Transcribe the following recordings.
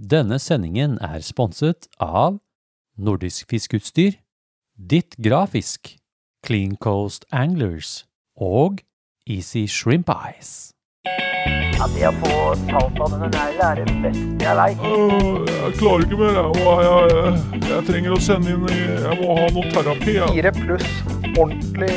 Denne sendingen er sponset av Nordisk Fiskeutstyr, Ditt Grafisk, Clean Coast Anglers og Easy Shrimp Eyes. Ja, det å få talt av denne neglen er det beste jeg veit. Uh, Jeg klarer ikke mer. Jeg, jeg, jeg, jeg trenger å sende inn Jeg må ha noe terapi. Jeg. Fire pluss ordentlig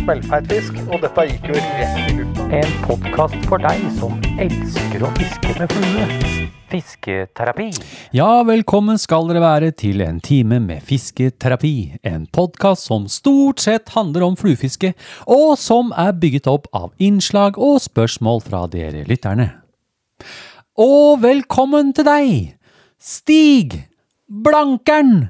smellfeit fisk, og dette gikk jo rett i lufta. En podkast for deg som elsker å fiske med flue. Fisketerapi. Ja, velkommen skal dere være til en time med fisketerapi. En podkast som stort sett handler om fluefiske, og som er bygget opp av innslag og spørsmål fra dere lytterne. Og velkommen til deg, Stig Blankeren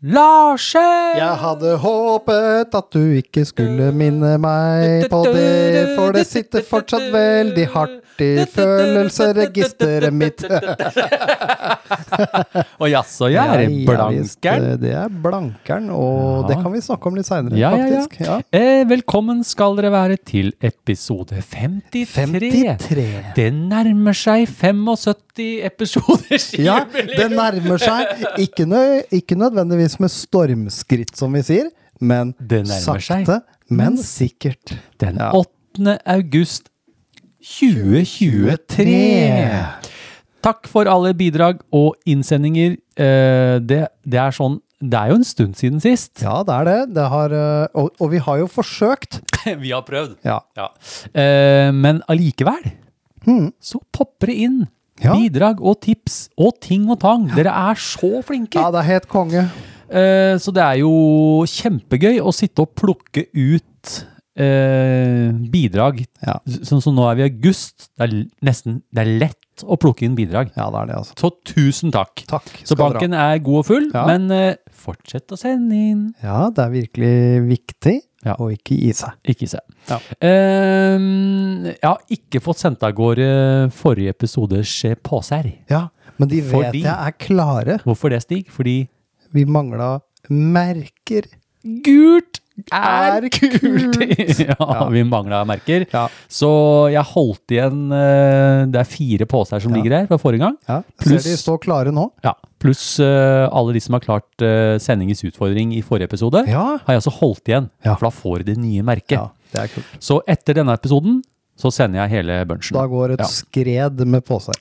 Larsen! Jeg hadde håpet at du ikke skulle minne meg på det, for det sitter fortsatt veldig hardt i følelsesregisteret mitt. Og jaså, jeg er ja, Blankeren. Det er blankeren, og Ja. det kan vi snakke om litt seinere, Ja, ja, ja. faktisk. Ja. Eh, velkommen skal dere være til episode 53. 53. Det nærmer seg 75 episoders Ja, det nærmer seg. Ikke, nø ikke nødvendigvis med stormskritt, som vi sier, men sakte, men sikkert. Den 8. august 2023. Takk for alle bidrag og innsendinger. Eh, det, det er sånn Det er jo en stund siden sist. Ja, det er det. det har, øh, og, og vi har jo forsøkt. Vi har prøvd. Ja. ja. men allikevel Hmm. så popper det inn Ja. bidrag og tips og ting og tang. Dere er så flinke. ja, det er helt konge. Eh, så det er jo kjempegøy å sitte og plukke ut eh, bidrag. Ja. Sånn som nå er vi i august. Det er nesten det er lett å plukke inn bidrag. Ja, det er det, altså. Så tusen takk. Takk. Så banken dra. er god og full, Ja. men eh, fortsett å sende inn. Ja, det er virkelig viktig Ja. å ikke gi seg. Ikke gi seg. Ja. Eh, jeg har ikke fått sendt av gårde forrige episodes poser. Ja, men de vet Fordi- jeg er klare. Hvorfor det, Stig? Fordi Vi mangla merker. gult er Er kult! ja, Ja. vi mangla merker. Ja. Så jeg holdt igjen eh, Det er fire poser som Ja. ligger her fra forrige gang. Ja, Pluss- Ser de står klare nå? Ja, Pluss eh, alle de som har klart uh, sendingens utfordring i forrige episode. Ja. Har jeg også holdt igjen, Ja. for da får de det nye merket. Ja, det er kult. Så etter denne episoden så sender jeg hele bunchen. Da går et Ja. skred med poser.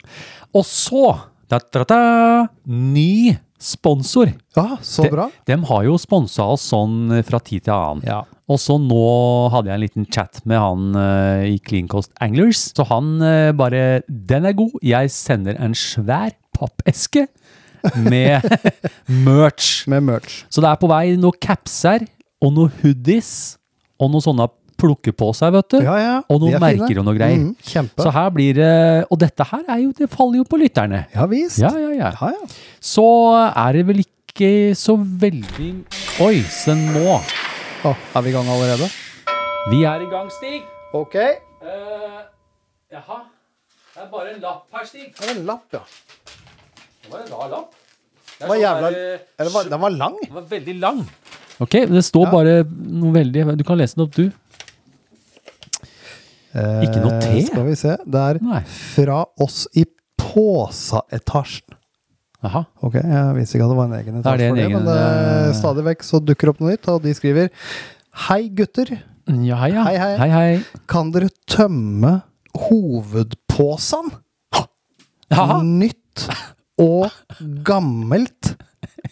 Og så da, da, da, ny sponsor. Ja, så bra. De har jo sponsa oss sånn fra tid til annen. Ja. Og så nå hadde jeg en liten chat med han uh, i Clean Coast Anglers. Så han uh, bare Den er god. Jeg sender en svær pappeske med merch. Med merch. Så det er på vei noen capser og noen hoodies og noen sånne plukkeposer, vet du. Ja, ja. Og noen er merker og noe greier. Mm, kjempe. Så her blir det Og dette her er jo Det faller jo på lytterne. ja visst. Ja, ja, ja. ja, ja. Så er det vel ikke så veldig Oi, se nå. Å, er vi i gang allerede? Vi er i gang, Stig. Ok. Uh, jaha. Det er bare en lapp her, Stig. Det er en lapp, ja. Det var en rar lapp. Det Var sånn jævla, der, eh, var, den var lang. Den var veldig lang. Ok, det står Ja. bare noe veldig Du kan lese den opp, du. Ikke noe te? Eh, Skal vi se. Det er Nei. fra oss i Påsaetasjen. Aha. Ok, jeg visste ikke at det var en egen etasje det en for det, egen, men det, eh, stadig vekk så dukker opp noe nytt, og de skriver Hei gutter, Ja, hei, ja. Hei, hei. hei, hei. kan dere tømme hovedpåsen? Nytt og gammelt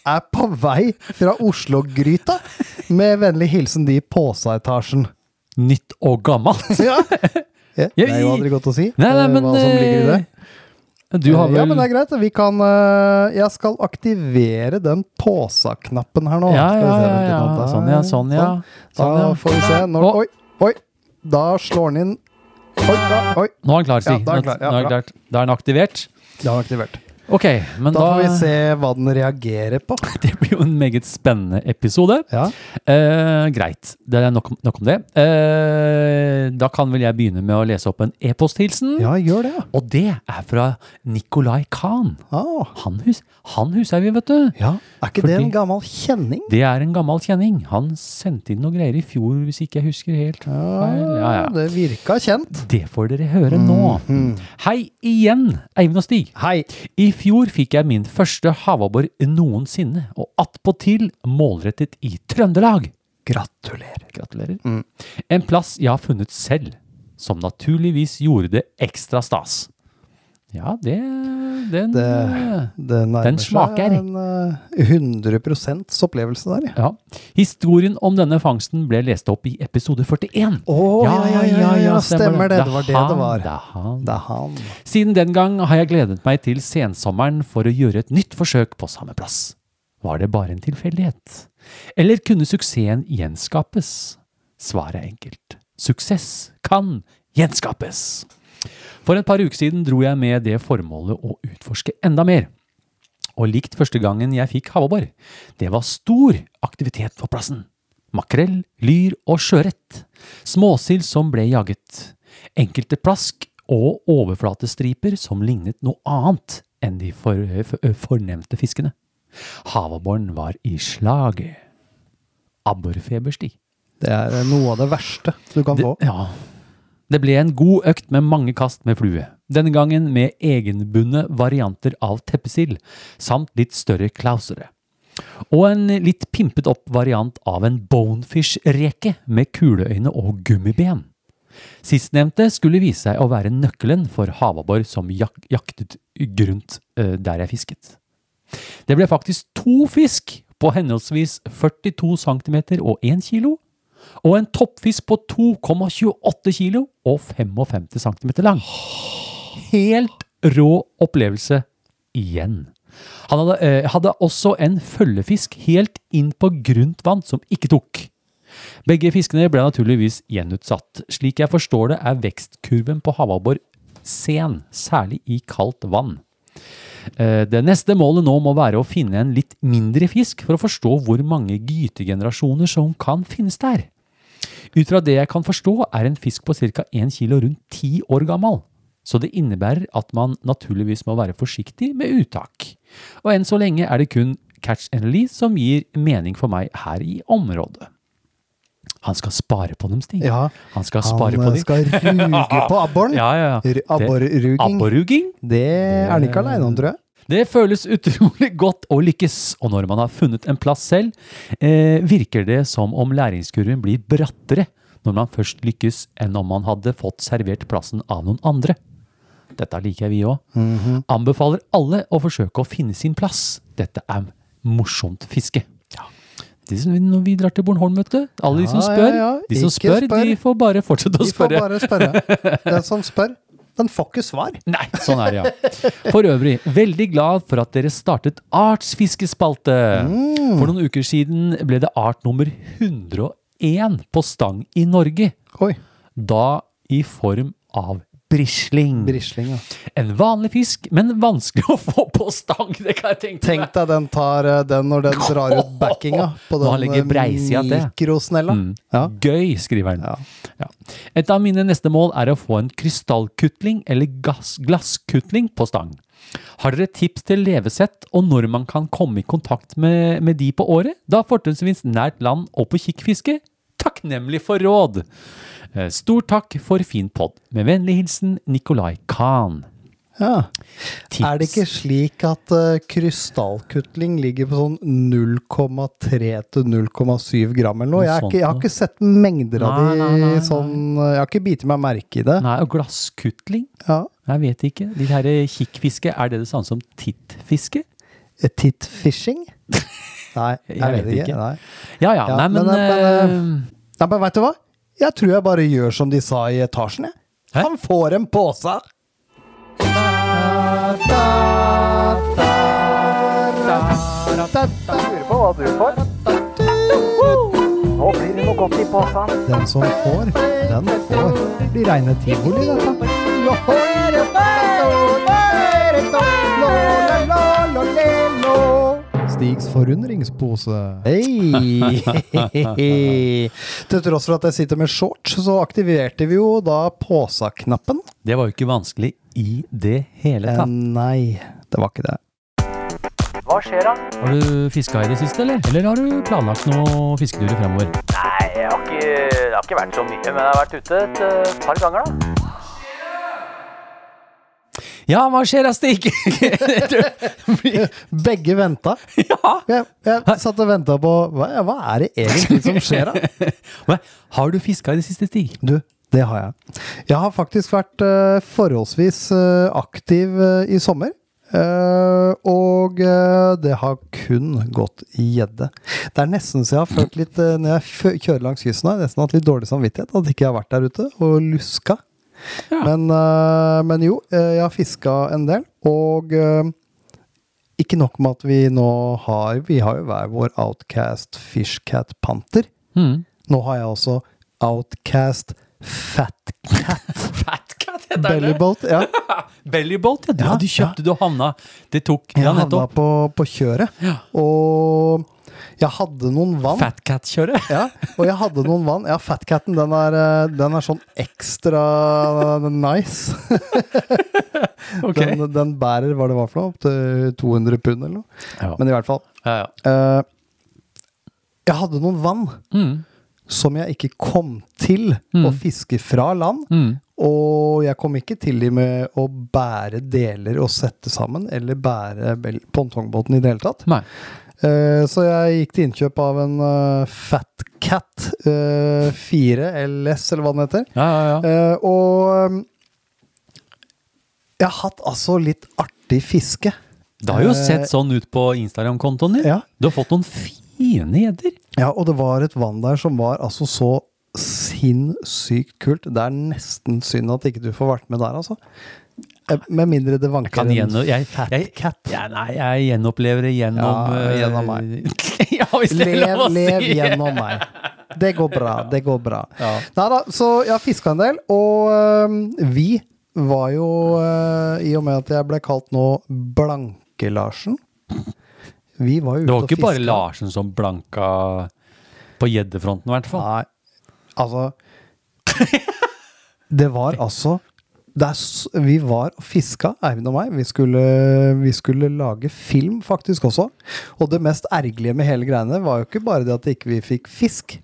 er på vei fra Oslo-gryta. Med vennlig hilsen de i Påsa-etasjen. Nytt og gammelt. Ja. Ja, Det er jo aldri godt å si Nei, nei, eh, men hva som ligger i det. eh, Du har Eh, Ja, men det er greit. Vi kan Jeg skal aktivere den Påsa-knappen her nå. Ja, ja, ja. ja. Sånn, ja. Sånn, ja. Sånn, da får vi se. Når, oi, oi! Da slår den inn Oi, da, oi! Nå er han klar, Ja, da er han klar. Ja. Da er den aktivert. Er den aktivert. Ok, men Da da, får vi se hva den reagerer på. Det blir jo en meget spennende episode. Ja. Eh, greit, det er nok, nok om det. Eh, da kan vel jeg begynne med å lese opp en e-posthilsen. ja, gjør det. Og det er fra Nikolai Khan. Ah, Han, hus, han huser vi, vet du. ja. Er ikke det en gammel kjenning? Det er en gammel kjenning. Han sendte inn noe greier i fjor, hvis ikke jeg husker helt feil. Ja, ja. Det virka kjent. Det får dere høre nå. Mhm. Hei igjen, Eivind og Stig. Hei. I fjor fikk jeg min første havabbor noensinne, og attpåtil målrettet i Trøndelag. Gratulerer. Gratulerer. Mm. En plass jeg har funnet selv, som naturligvis gjorde det ekstra stas. Ja, det Den, Det, eh, det nærmer Den smaker. seg en eh, 100 opplevelse der, ja. ja. Historien om denne fangsten ble lest opp i episode 41. Å, ja, ja, ja, ja, stemmer det. Det var det det var. Det er han. Det er han. Siden den gang har jeg gledet meg til sensommeren for å gjøre et nytt forsøk på samme plass. Var det bare en tilfeldighet? Eller kunne suksessen gjenskapes? Svaret er enkelt. Suksess kan gjenskapes. For et par uker siden dro jeg med det formålet å utforske enda mer. Og likt første gangen jeg fikk havabbor. Det var stor aktivitet på plassen. Makrell, lyr og sjøørret. Småsild som ble jaget. Enkelte plask og overflatestriper som lignet noe annet enn de for, for, fornevnte fiskene. Havabboren var i slaget. Abborfeberstig. Det er eh, noe av det verste du kan Det, få. ja. Det ble en god økt med mange kast med flue. Denne gangen med egenbundne varianter av teppesild, samt litt større klausere. Og en litt pimpet opp variant av en bonefish-reke med kuleøyne og gummiben. Sistnevnte skulle vise seg å være nøkkelen for havabbor som jak jaktet grunt eh, der jeg fisket. Det ble faktisk to fisk på henholdsvis 42 cm og 1 kilo, og en toppfisk på 2,28 kilo og 55 cm lang. Helt rå opplevelse igjen. Han hadde, eh, hadde også en følgefisk helt inn på grunt vann som ikke tok. Begge fiskene ble naturligvis gjenutsatt. Slik jeg forstår det, er vekstkurven på havabbor sen, særlig i kaldt vann. Eh, Det neste målet nå må være å finne en litt mindre fisk for å forstå hvor mange gytegenerasjoner som kan finnes der. Ut fra det jeg kan forstå, er en fisk på ca. 1 kilo rundt 10 år gammel. Så det innebærer at man naturligvis må være forsiktig med uttak. Og enn så lenge er det kun catch and release som gir mening for meg her i området. Han skal spare på dem, Stig. Ja, Han skal han på dem. skal ruge på abboren. Ja, ja, ja. Abborruging. Abborruging? Det er han ikke aleine om, tror jeg. Det føles utrolig godt å lykkes, og når man har funnet en plass selv, eh, virker det som om læringskurven blir brattere når man først lykkes enn om man hadde fått servert plassen av noen andre. Dette liker vi òg. Mhm. Anbefaler alle å forsøke å finne sin plass. Dette er morsomt fiske. De som, når vi drar til Bornholm, vet du. Alle de som spør, ja, ja. de som spør, spør. de får bare fortsette å De får spørre. bare spørre. Den som spør, den får ikke svar. Nei, sånn er det, ja. For øvrig, veldig glad for at dere startet Artsfiskespalte. Mm. For noen uker siden ble det art nummer 101 på stang i Norge. Oi. Da i form av brisling. Brisling, ja. En vanlig fisk, men vanskelig å få på stang. Det kan jeg tenke Tenk deg den tar eh, den når den drar ut backinga på den eh, mikrosnella. Mm. Ja. Gøy, skriver han. Ja. Et av mine neste mål er å få en krystallkutling eller glasskutling på stang. Har dere tips til levesett og når man kan komme i kontakt med, med de på året? Da fortrinnsvis nært land og på kikkfiske? Takknemlig for råd! Eh, Stor takk for fin pod. Med vennlig hilsen Nikolai Kahn. Ja. Tips. Er det ikke slik at uh, krystallkutling ligger på sånn 0,3 til 0,7 gram eller noe? Jeg, ikke, jeg har ikke sett mengder av Nei, de nei, nei, sånn uh, Jeg har ikke bitt meg merke i det. Nei, og glasskutling? Ja. Jeg vet ikke. De her eh, kikkfiske, er det det samme som tittfiske? Eh, Tittfishing? Nei, jeg, Jeg vet vet ikke. ikke. Ja ja, nei, men, men, men, men, men vet du hva? Jeg tror jeg bare gjør som de sa i etasjen, jeg. Hæ? Han får en pose. Lurer på hva du får. Nå blir det noe godt i posen. Den som får, den får. Det blir reine tivoli, dette. Stigs forundringspose. Hei! Til tross for at jeg sitter med shorts, så aktiverte vi jo da påsa-knappen. det var jo ikke vanskelig i det hele Eh, tatt. nei, det var ikke det. Hva skjer da? Har du fiska i det siste, eller? Eller har du planlagt noen fisketurer fremover? Nei, jeg har ikke, det har ikke vært så mye, men jeg har vært ute et eh, par ganger da. Ja, hva skjer da, Stig? Begge venta. ja. Jeg, jeg satt og venta på hva, hva er det egentlig som skjer da? Har du fiska i det siste, Stig? Du, det har jeg. Jeg har faktisk vært uh, forholdsvis uh, aktiv uh, i sommer. Og det har kun gått i gjedde. Det er nesten så jeg har følt litt Når jeg kjører langs kysten, har jeg nesten hatt litt dårlig samvittighet at ikke jeg har vært der ute og luska. Ja. Men, eh, men jo, eh, jeg har fiska en del. Og eh, ikke nok med at vi nå har Vi har jo hver vår Outcast Fishcat Panther. Mm. Nå har jeg også Outcast Fatcat. Fatcat heter Bellybolt, Ja, Bellybolt, ja. Ja, du kjøpte, du havna Det tok jeg Ja, havna på, på kjøret. Ja. Og jeg hadde noen vann. Fatcat-kjøret. Ja, og jeg hadde noen vann. Ja, Fatcaten, den er, eh, den er sånn ekstra nice. okay. Den, den bærer, hva det var for noe, opp til 200 pund eller noe. Ja. Men i hvert fall. Ja, ja. Uh, jeg hadde noen vann Mm. som jeg ikke kom til å fiske fra land. Mm. Og jeg kom ikke til de med å bære deler og sette sammen, eller bære pontongbåten i det hele tatt. Nei. Eh, så jeg gikk til innkjøp av en uh, Fat Cat eh, 4 LS, eller hva den heter. Ja, ja, ja. Eh, og um, jeg har hatt altså litt artig fiske. Det har jo Eh, sett sånn ut på Instagram-kontoen din. Ja. Du har fått noen fine gjedder. Ja, og det var et vann der som var altså så sinnssykt kult. Det er nesten synd at ikke du får vært med der, altså. Eh, Med mindre det vanker jeg en jeg, fat jeg, cat. Jeg, nei, jeg gjenopplever det gjennom Ja, eh, gjennom meg. ja, Lev, lev si. gjennom meg. Det går bra. Det går bra. Ja. Nei da, så jeg har fiska en del, og øhm, vi var jo øh, I og med at jeg ble kalt nå Blanke-Larsen Vi var jo ute Det var ikke bare. Larsen som blanka på gjeddefronten, i hvert fall. Nei, altså Det var altså det er, Vi var og fiska, Eivind og meg. Vi skulle, vi skulle lage film faktisk også. Og det mest ergerlige med hele greiene var jo ikke bare det at ikke vi fikk fisk.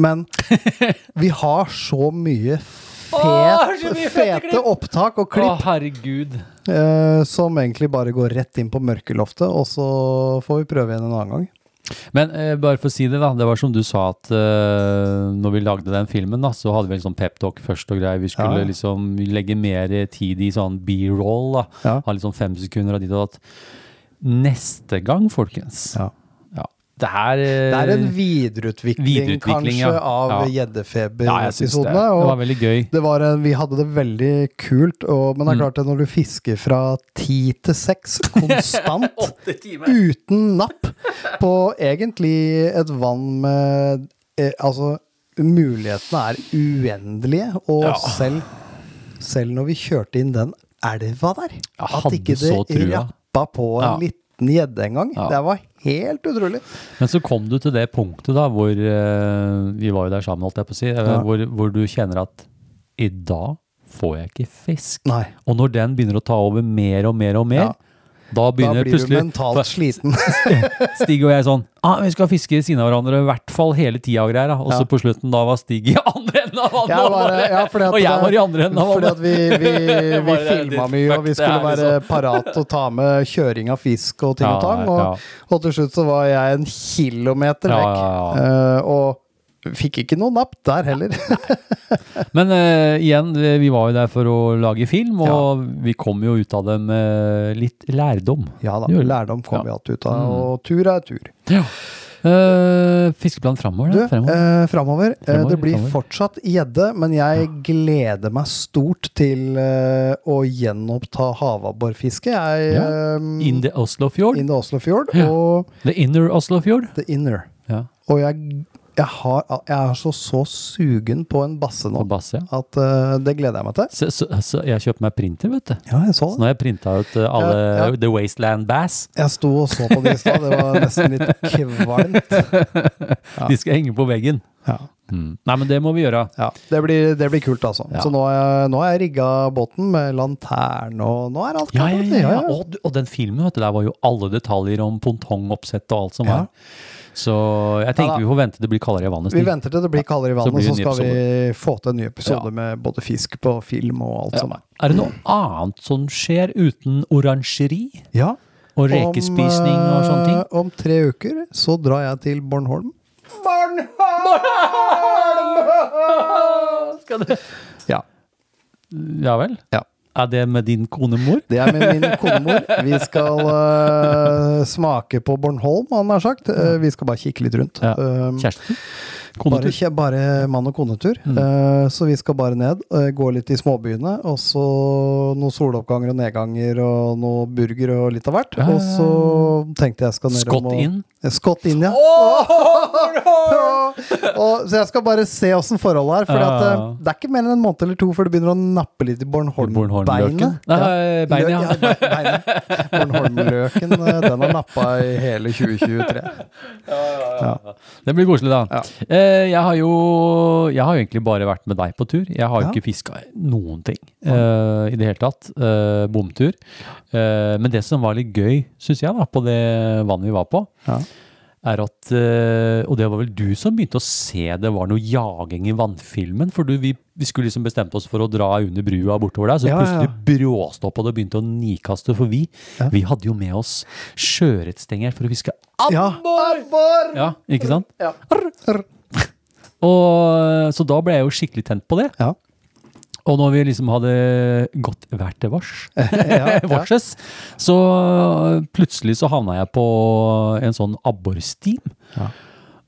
Men vi har så mye fet, Åh, så mye fete fete opptak og klipp herregud. eh, som egentlig bare går rett inn på mørkeloftet, og så får vi prøve igjen en annen gang. Men eh, bare for å si det, da. Det var som du sa at eh, når vi lagde den filmen, da, så hadde vi en sånn peptalk først og greier. Vi skulle Ja. liksom legge mer tid i sånn b-roll. da. Ja. Ha sånn fem sekunder av ditt og datt. Neste gang, folkens. Ja. Det er eh, Det er en videreutvikling, videreutvikling, kanskje, ja. av Ja. ja, det. Det var veldig gøy. Det var en, vi hadde det veldig kult, og, men det er Mm. klart at når du fisker fra ti til seks konstant, uten napp, på egentlig et vann med eh, Altså, mulighetene er uendelige, og Ja. selv, selv når vi kjørte inn den elva der, at ikke det rappa på en liten gjedde engang, Ja. det var helt utrolig. Men så kom du til det punktet da, hvor eh, Vi var jo der sammen, holdt jeg på å si. eh, Ja. hvor, hvor du kjenner at i dag får jeg ikke fisk. Nei. Og når den begynner å ta over mer og mer og mer, Ja. Da Da blir du mentalt sliten. Stig og jeg sånn ah, Vi skal fiske ved siden av hverandre i hvert fall hele tida og greier. Og så Ja. på slutten da var Stig i andre enden av vannet, Jeg bare- ja, og jeg det- var i andre enden av Fordi at vi, vi, vi filma mye, og vi skulle er være liksom- parat og ta med kjøring av fisk og ting og tang. Og, og til slutt så var jeg en kilometer vekk. Eh, og fikk ikke noe napp der heller. Men uh, igjen, vi vi var jo der for å lage film, og vi kom jo ut av det med litt lærdom. ja da, lærdom kom Ja. vi alt ut av, Mm. og tur er tur. Ja. Uh, fiskeplan framover, Du, da? Fremover. Uh, framover. eh, Fremover, det blir framover. fortsatt gjedde, men jeg gleder meg stort til uh, å gjenoppta havabborfisket. Ja. eh, In the Oslofjord. in the Oslofjord Ja. og the Inner Oslofjord. the inner. Ja, Og jeg, jeg, har, jeg er så, så sugen på en basse nå bass, Ja. at uh, det gleder jeg meg til. Så, så, så jeg kjøpte meg printer, vet du. Ja, jeg så Så nå har jeg printa ut eh, alle Ja, ja. The Wasteland Bass. Jeg sto og så på det i stad. Det var nesten litt kvalmt. De skal henge på veggen. Ja. Mm. Nei, men det må vi gjøre. Ja, det blir, det blir kult, altså. Så nå har jeg, nå har jeg rigga båten med lanterne, og nå er alt klart. ja, ja, ja. Og, og den filmen, vet du, der var jo alle detaljer om pontongoppsett og alt som Ja. var. Så jeg tenker Ja vi får vente til det blir kaldere i vannet. Vi venter til det blir kaldere i vannet, så, det skal vi få til en ny episode med både fisk på film og alt som er. Er det noe annet som skjer uten orangeri Ja. og rekespisning og sånne ting? Om, eh, tre uker så drar jeg til Bornholm. Bornholm! Skal du Ja. Ja vel? ja. Er det med din konemor? Det er med min konemor. Vi skal uh, smake på Bornholm, han har sagt. Uh, vi skal bare kikke litt rundt. Ja. Um, Kjæresten? Konetur? Bare, bare mann- og konetur. Mm. Uh, så vi skal bare ned, gå litt i småbyene, og så noen soloppganger og nedganger og noe burger og litt av hvert. Og så tenkte jeg skal ned Skott og- inn? Eh, India. ja. og, så jeg skal bare se åssen forholdet er. For Ja, ja, ja. det er ikke mer enn en måned eller to før det begynner å nappe litt i Bornholm-beinet. Nei, beinet, ja. Beinet. Bornholm-løken, eh, den har nappa i hele 2023. Det blir koselig, da. Ja. Eh, jeg har jo Jeg har jo egentlig bare vært med deg på tur. Jeg har jo Ja. ikke fiska noen ting uh, i det hele tatt. Uh, bomtur. Eh, men det som var litt gøy, syns jeg, da, på det vannet vi var på, Ja. Er at eh, Og det var vel du som begynte å se det var noe jaging i vannfilmen. For du, vi, vi skulle liksom bestemt oss for å dra under brua bortover der, så Ja, plutselig ja. bråstoppa det og begynte å nikaste. For vi, Ja. vi hadde jo med oss sjøørretstenger for å fiske. Abbor! ja, ikke sant? Ja. Og, så da ble jeg jo skikkelig tent på det. Ja. Og når vi liksom hadde gått hver til vars, ja, ja. varses, så plutselig så havna jeg på en sånn abborstim. Ja.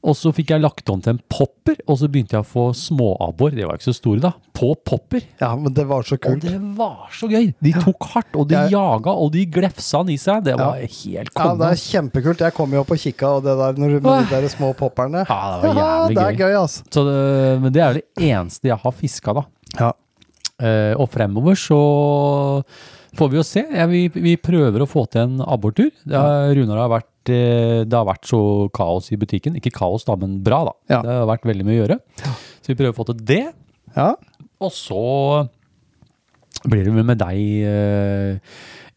Og så fikk jeg lagt om til en popper, og så begynte jeg å få småabbor, det var ikke så store da, på popper. ja, men det var så kult. Og det var så gøy! De tok hardt, og de Jeg- jaga, og de glefsa han i seg. Det var helt Ja, det er kjempekult. Jeg kom jo opp og kikka, og det der når, med de der små popperne Ja, det var jævlig det er gøy. gøy, altså. Så det, men det er det eneste jeg har fiska, da. Ja. Eh, og fremover så får vi jo se. Ja, vi, vi prøver å få til en abbortur. Har, Runar har vært, eh, det har vært så kaos i butikken. Ikke kaos, da, men bra, da. Ja. Det har vært veldig mye å gjøre. Så vi prøver å få til det. ja. Og så blir det med deg eh,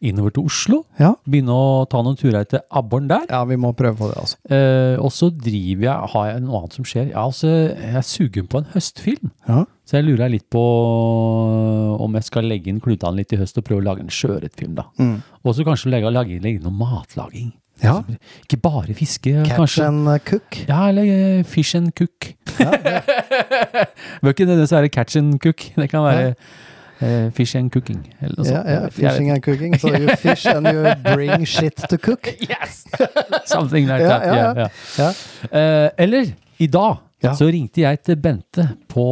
innover til Oslo. Ja. Begynne å ta noen turer til abboren der. ja, vi må prøve på det, altså. Eh, og så driver jeg, har jeg noe annet som skjer. Ja, altså, jeg er sugen på en høstfilm. Ja. Så jeg lurer litt på om jeg skal legge inn klutene litt i høst og prøve å lage en sjøørretfilm, da. Mm. Og så kanskje legge, legge, legge inn noe matlaging. Ja. Altså, Ikke bare fiske, Catch kanskje. and cook. Ja, eller uh, fish and cook. Ja, ja. Bør ikke nødvendigvis være catch and cook. Det kan være eh, fish and cooking. Eller noe sånt. ja, fishing and cooking. So you fish and you bring shit to cook. Yes! Something like that. ja, Ja, ja. Eh, eller, i dag så ringte jeg til Bente på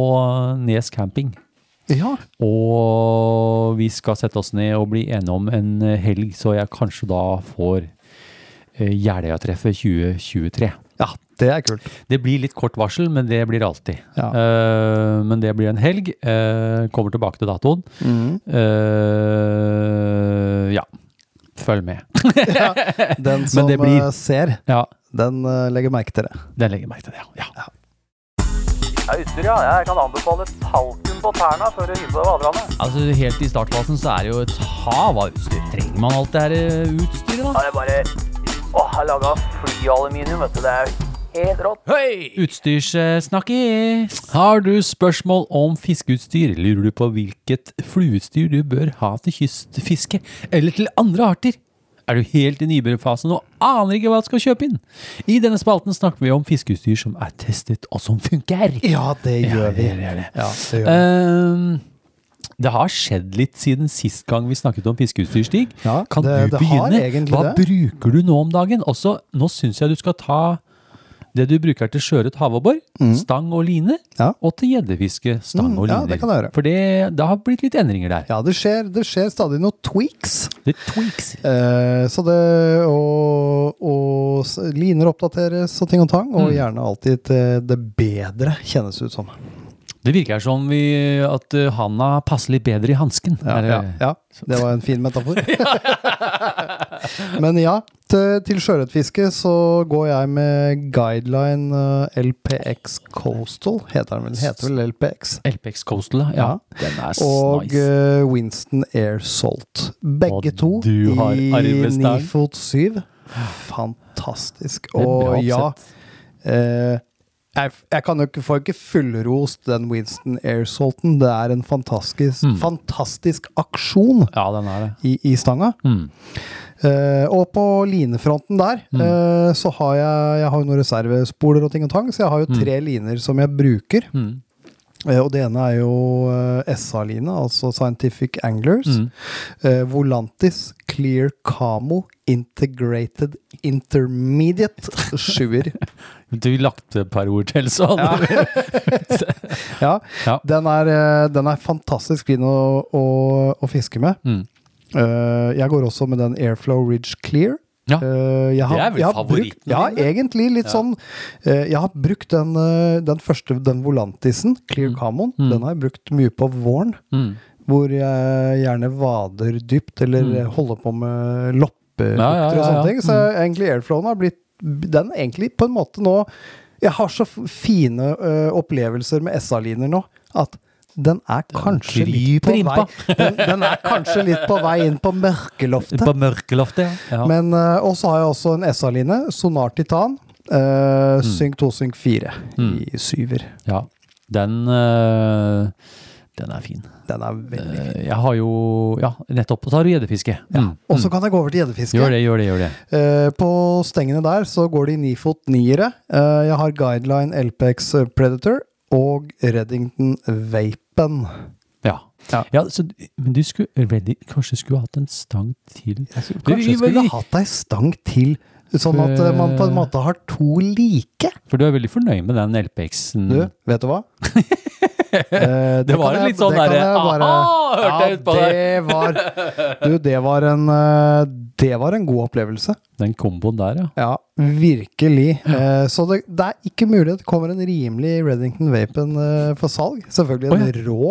Nes camping. ja. Og vi skal sette oss ned og bli enige om en eh, helg, så jeg kanskje da får uh, Jeløya-treffet 2023. Ja, det er kult. Det blir litt kort varsel, men det blir alltid. Ja. Uh, men det blir en helg. Uh, kommer tilbake til datoen. Mm. Uh, ja. Følg med. Den som det blir- ser, Ja, den uh, legger merke til det. den legger merke til. det, Ja. ja. Ja, utstyr, ja. Jeg kan anbefale talken på tærne for å hyppe vaderne. Altså, Helt i startfasen så er det jo et hav av utstyr. Trenger man alt det her utstyret, da? Ja, det er bare Åh, jeg laga flyaluminium, vet du. Det er helt rått. Hei! Utstyrssnakkis. Har du spørsmål om fiskeutstyr, lurer du på hvilket flueutstyr du bør ha til kystfiske eller til andre arter? Er du helt i nybegynnerfasen og aner ikke hva du skal kjøpe inn? I denne spalten snakker vi om fiskeutstyr som er testet og som funker. Ja, det gjør vi. det gjør det. Ja, det gjør vi. Ehm, det har skjedd litt siden sist gang vi snakket om fiskeutstyr, Stig. Ja, kan det- du begynne? Hva det. bruker du nå om dagen? Også, nå syns jeg du skal ta det du bruker til sjøørret havabbor, stang og line, Mm. Ja. og til gjeddefiske, stang Mm, og ja, det kan jeg gjøre. For det, det har blitt litt endringer der. Ja, det skjer, det skjer stadig noen tweaks. Det tweaks. Eh, så det og, og liner oppdateres og ting og tang, og Mm. gjerne alltid til det bedre, kjennes det ut som. Det virker som vi, at uh, handa passer litt bedre i hansken. Ja, ja, ja, det var en fin metafor. Men ja, Til, til sjøørretfiske så går jeg med Guideline eh, LPX Coastal, heter den vel? Heter vel LPX. LPX Coastal, ja. Ja. Den er Og nice. eh, Winston Air Salt. Begge Og to i ni 9 fot 7. Fantastisk. Og ja, eh, jeg, jeg kan jo ikke få ikke fullrost den Winston Air Salten. Det er en fantastisk, Mm. fantastisk aksjon Ja, den det. i, i stanga. Mm. Uh, og på linefronten der, Mm. uh, så har jeg, jeg har noen reservespoler og ting og tang, så jeg har jo Mm. tre liner som jeg bruker. Mm. Eh, og det ene er jo SA-line, altså Scientific Anglers. Mm. Volantis Clear Camo Integrated Intermediate sjuer. Du lagt et par ord til, så Ja, Ja. den er, eh, den er fantastisk fin å, å, å fiske med. Mm. Uh, jeg går også med den Airflow Ridge Clear. Ja. Uh, har- Det er vel favoritten brukt, Ja, egentlig litt Ja. sånn Uh, Jeg har brukt den, uh, den første, den Volantisen, Clear Mm. Camon. Mm. Den har jeg brukt mye på våren. Mm. Hvor jeg gjerne vader dypt, eller Mm. holder på med loppelukter Ja, ja, ja, og sånne ting. Så egentlig Airflowen har blitt Den egentlig på en måte nå Jeg har så fine ø, opplevelser med SA-liner nå at den er kanskje litt på vei den, den er kanskje litt på vei inn på mørkeloftet. På mørkeloftet, ja. ja. Men uh, Og så har jeg også en SA-line, Sonar Titan. Uh, Synk 2, Synk 4 Mm. i syver. ja. Den øh, Den er fin. Den er veldig fin. Eh, Jeg har jo Ja, nettopp. Og så har du gjeddefiske. Mm. Og så kan jeg gå over til gjeddefiske. Gjør det, gjør det. gjør det. Eh, på stengene der så går det i nifot niere. Eh, jeg har Guideline LPX Predator og Reddington Vapen. Ja. Ja. ja så, men du skulle kanskje skulle hatt en stang til Kanskje skulle, jeg vi- skulle hatt ei stang til, sånn at man på en måte har to like. For du er veldig fornøyd med den LPX-en? Du, vet du hva? Eh, det var en litt sånn det derre aha, hørte jeg utpå der! det. det var Du, det var en eh, Det var en god opplevelse. Den komboen der, ja. Ja, virkelig. Eh, så det, det er ikke mulig at det kommer en rimelig Reddington Vapen eh, for salg. Selvfølgelig en Å, rå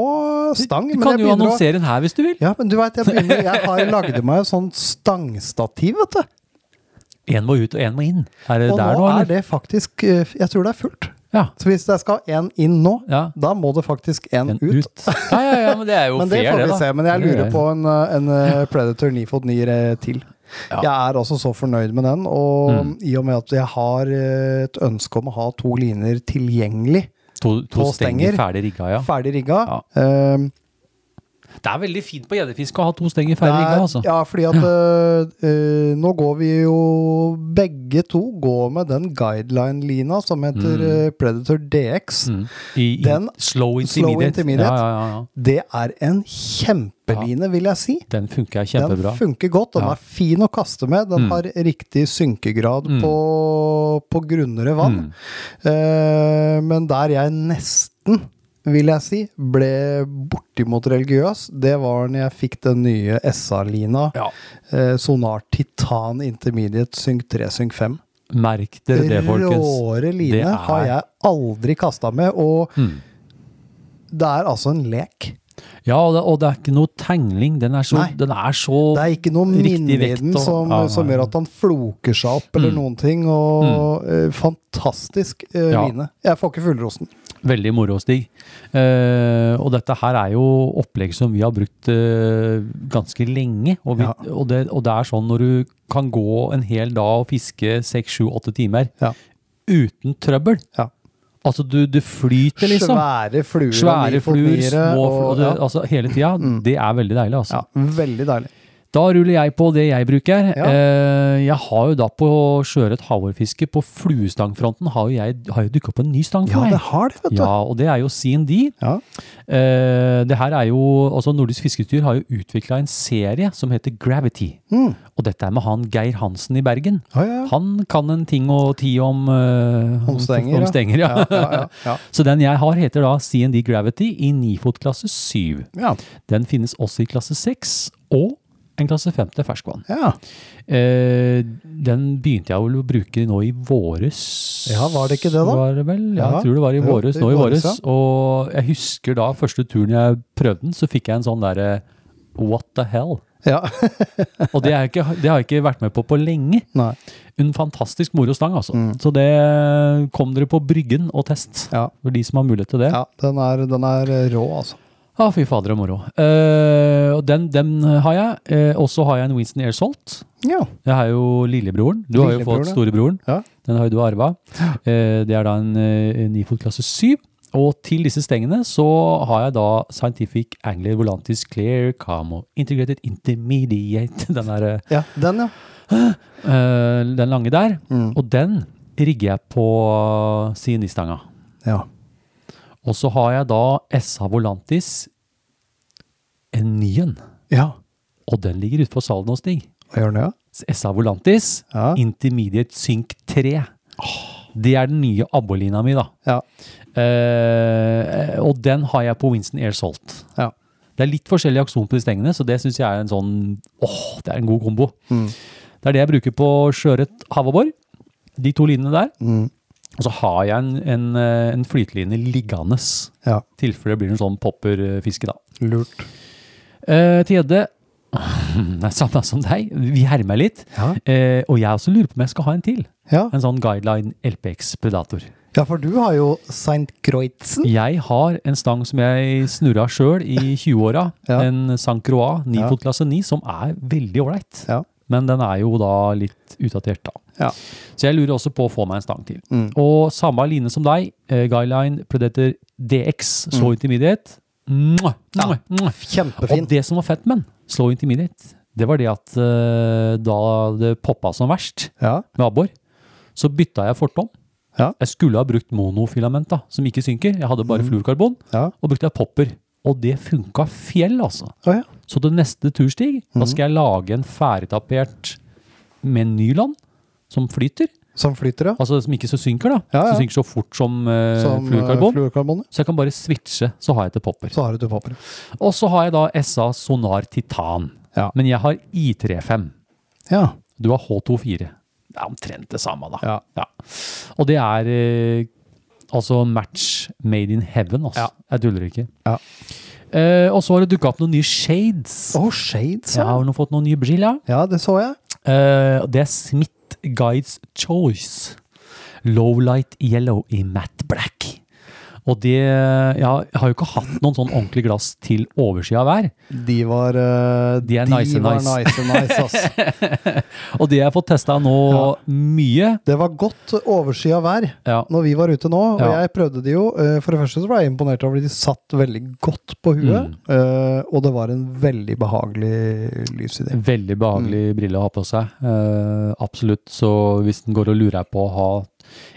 stang. Du du kan jo annonsere den her hvis du vil. Ja, men du vet, jeg begynner Jeg har lagde meg et sånt stangstativ, vet du. Én må ut og én må inn. Er det Og der nå nå, er det faktisk Jeg tror det er fullt. Ja. Så hvis jeg skal én inn nå, ja. da må det faktisk én En ut. ut. Ja, ja, ja, men det er jo Men det fair, får det, vi da. se. Men jeg er lurer på en, eh, en eh, Predator 9 9 eh, til. Jeg er også så fornøyd med den, og Mm. i og med at jeg har et ønske om å ha to liner tilgjengelig, To, to på stenger ferdig rigga, ja. ferdig rigga Ja. eh, Det er veldig fint på gjeddefiske å ha to ferdig det er- rigga, altså. Ja, fordi at ja. Uh, nå går vi jo Begge to går med den guideline-lina som heter Mm. eh, Predator DX. Mm. I, i Den- slow slow intermediate. intermediate. Ja, ja. Det er en kjempeline, vil jeg si. Den funker kjempebra. Den funker godt. Den er fin å kaste med. Den Mm. har riktig synkegrad Mm. på, på grunnere vann. Eh, men der jeg nesten, vil jeg si, ble bortimot religiøs, det var når jeg fikk den nye SA-lina. Ja. Eh, Sonar Titan Intermediate Synk 3 Synk 5. Merk dere det, folkens. Råre line er- har jeg aldri kasta med, og Mm. det er altså en lek. Ja, og det, og det er ikke noe tegning. Den er så, Nei. den er så Det er ikke noe minne i den som, ja, som gjør at han floker seg opp, eller Mm. noen ting. Og eh, fantastisk eh, Ja. line. Jeg får ikke fullrosten. Veldig moro, Stig. Uh, og dette her er jo opplegg som vi har brukt uh, ganske lenge. Og, vi, Ja. og, det, og det er sånn når du kan gå en hel dag og fiske seks, sju, åtte timer Ja. uten trøbbel. Ja. Altså, du, du, flyter, liksom. Svære fluer. Svære fluer, små fluer, og det, ja. altså hele tida. Mm. Det er veldig deilig, altså. ja, veldig deilig. Da ruller jeg på det jeg bruker. Ja. Eh, jeg har jo da på sjøørret havårfiske, på fluestangfronten, har jo jeg har jo dukket opp en ny stang for Ja, meg. det har det, vet du. Ja, og det er jo CND. Ja. Eh, det her er jo, altså Nordisk Fiskestyr har jo utvikla en serie som heter Gravity. Mm. Og dette er med han Geir Hansen i Bergen. Ja, ja, ja. Han kan en ting og ti om, eh, Om stenger, om ja. stenger ja. Ja, ja, ja, ja. Så den jeg har heter da CND Gravity i 9-fot-klasse 7. Ja, Den finnes også i klasse 6 og en klasse 5 til ferskvann. ja. Eh, den begynte jeg vel å bruke nå i våres. Ja, var det ikke det da? Var det vel? Ja, jeg tror det var i våres. Nå i våres. Og jeg husker da første turen jeg prøvde den, så fikk jeg en sånn derre What the hell? Ja. Og det, er ikke, det har jeg ikke vært med på på lenge. Nei. En fantastisk moro stang, altså. Mm. Så det kom dere på Bryggen og test. Ja. For de som har mulighet til det. ja den, er, den er rå, altså. Ah, fy fader og moro. Uh, og den, den har jeg. Uh, og så har jeg en Winston Air Salt. Ja. Jeg har jo lillebroren. Du har jo fått storebroren. Ja. Den har jo du arva. Uh, det er da en, uh, Nifot klasse 7. Og til disse stengene så har jeg da Scientific Angler Volantis Clear Camo Integrated Intermediate. Den, der, eh, ja. Den, ja. eh, den lange der. Mm. Og den rigger jeg på CNI-stanga. ja. Og så har jeg da SA Volantis, en ny en. Ja. Og den ligger ute på salen hos Stig. Hva gjør den, ja? SA Volantis Ja. Intermediate Sync 3. Det er den nye abbolina mi, da. Ja. Eh, og den har jeg på Winston Air Salt. Ja. Det er litt forskjellig akson på de stengene, så det syns jeg er en sånn åh, det er en god kombo. Mm. Det er det jeg bruker på sjøørret havabbor. De to linene der. Mm. Og så har jeg en, en, eh, en flyteline liggende, Ja. tilfelle det blir en sånn popperfiske, da. Lurt. Eh, til gjedde Det er samme som deg. Vi hermer litt. Ja. Eh, og jeg også lurer på om jeg skal ha en til. Ja. En sånn Guideline LPX Predator. ja, for du har jo St. Croixen. Jeg har en stang som jeg snurra sjøl i 20-åra. Ja. En St. Croix 9 Ja. fot klasse 9, som er veldig ålreit. Ja. Men den er jo da litt utdatert, da. Ja. Så jeg lurer også på å få meg en stang til. Mm. Og samme line som deg, uh, Guideline Predator DX, Slow Intermediate. Mwah, Mm. Ja. mwah, mwah. Kjempefin. Og det som var fett med den, Slow Intermediate, det var det at uh, da det poppa som verst Ja. med abbor, så bytta jeg fortom. Ja. Jeg skulle ha brukt monofilament, da, som ikke synker. Jeg hadde bare Mm. fluorkarbon, og brukte jeg popper. Og det funka fjell, altså. Oh, ja. Så til neste turstig, Mm. da skal jeg lage en ferdigtapert med nyland som flyter. Som flyter, ja. Altså som ikke så synker, da. Ja, ja. Som synker så fort som, uh, Som fluorkarbon. eh, fluorkarbon. ja. så jeg kan bare switche, så har jeg til popper. Så har du til popper. Og så har jeg da SA Sonar Titan. Ja. Men jeg har I35. Ja. Du har H24. Det er omtrent det samme, da. Ja. Og det er eh, altså match made in heaven, altså. Ja. Jeg tuller ikke. Ja. Eh, og så har det dukka opp noen nye shades. Oh, shades, Jeg ja. har nå fått noen nye briller. Ja, det så jeg. Eh, det er Smith Guides Choice. Low light yellow i matte black. Og det ja, Jeg har jo ikke hatt noen sånn ordentlig glass til oversida av hver. De var uh, De er nice, var nice. nice, nice. Og det jeg har fått testa nå mye Det var godt oversida vær ja, når vi var ute nå, og Ja. jeg prøvde de jo. Eh, For det første så ble jeg imponert over at de satt veldig godt på huet, Mm. Uh, og det var en veldig behagelig lys i det. Veldig behagelig brille å ha på seg. Uh, absolutt. Så hvis den går og lurer på å ha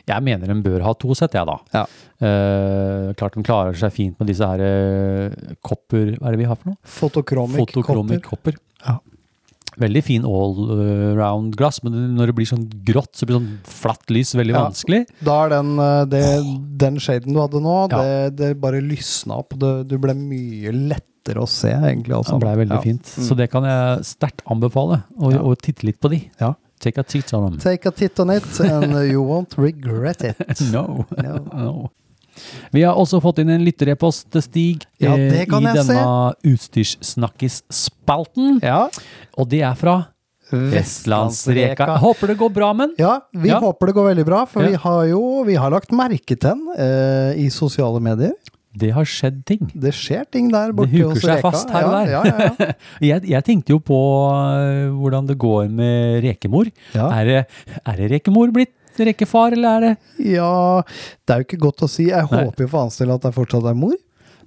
Jeg mener den bør ha to sett, jeg, da. Ja. Eh, klart den klarer seg fint med disse her eh, kopper Hva er det vi har for noe? Fotokromik Fotokromik kopper. Ja. Veldig fin all-round glass, men når det blir sånn grått, så blir sånn flatt lys veldig Ja. vanskelig. Da er den, eh, det, den shaden du hadde nå, Ja. det, det bare lysna opp. Det, du ble mye lettere å se, egentlig. Også. Det blei veldig Ja. fint. Så det kan jeg sterkt anbefale, å titte litt på de. Ja. Take a titt on them. Take a tit on it, and you won't regret it. No. No. no. Vi har også fått inn en lytterepost, Stig, Ja, eh, det kan i denne Utstyrssnakkis-spalten. Ja. Og det er fra Vestlandsreka. Jeg håper det går bra med den. Ja, vi Ja. håper det går veldig bra, for vi har jo vi har lagt merke til den eh, i sosiale medier. Det har skjedd ting. Det skjer ting der borte Det borte huker hos seg fast her og der. Ja, ja, ja. Jeg, jeg tenkte jo på eh, hvordan det går med rekemor. Er, det, er det rekemor blitt rekefar, eller er det ja, det er jo ikke godt å si. Jeg Nei. håper jo for hans del at det fortsatt er mor.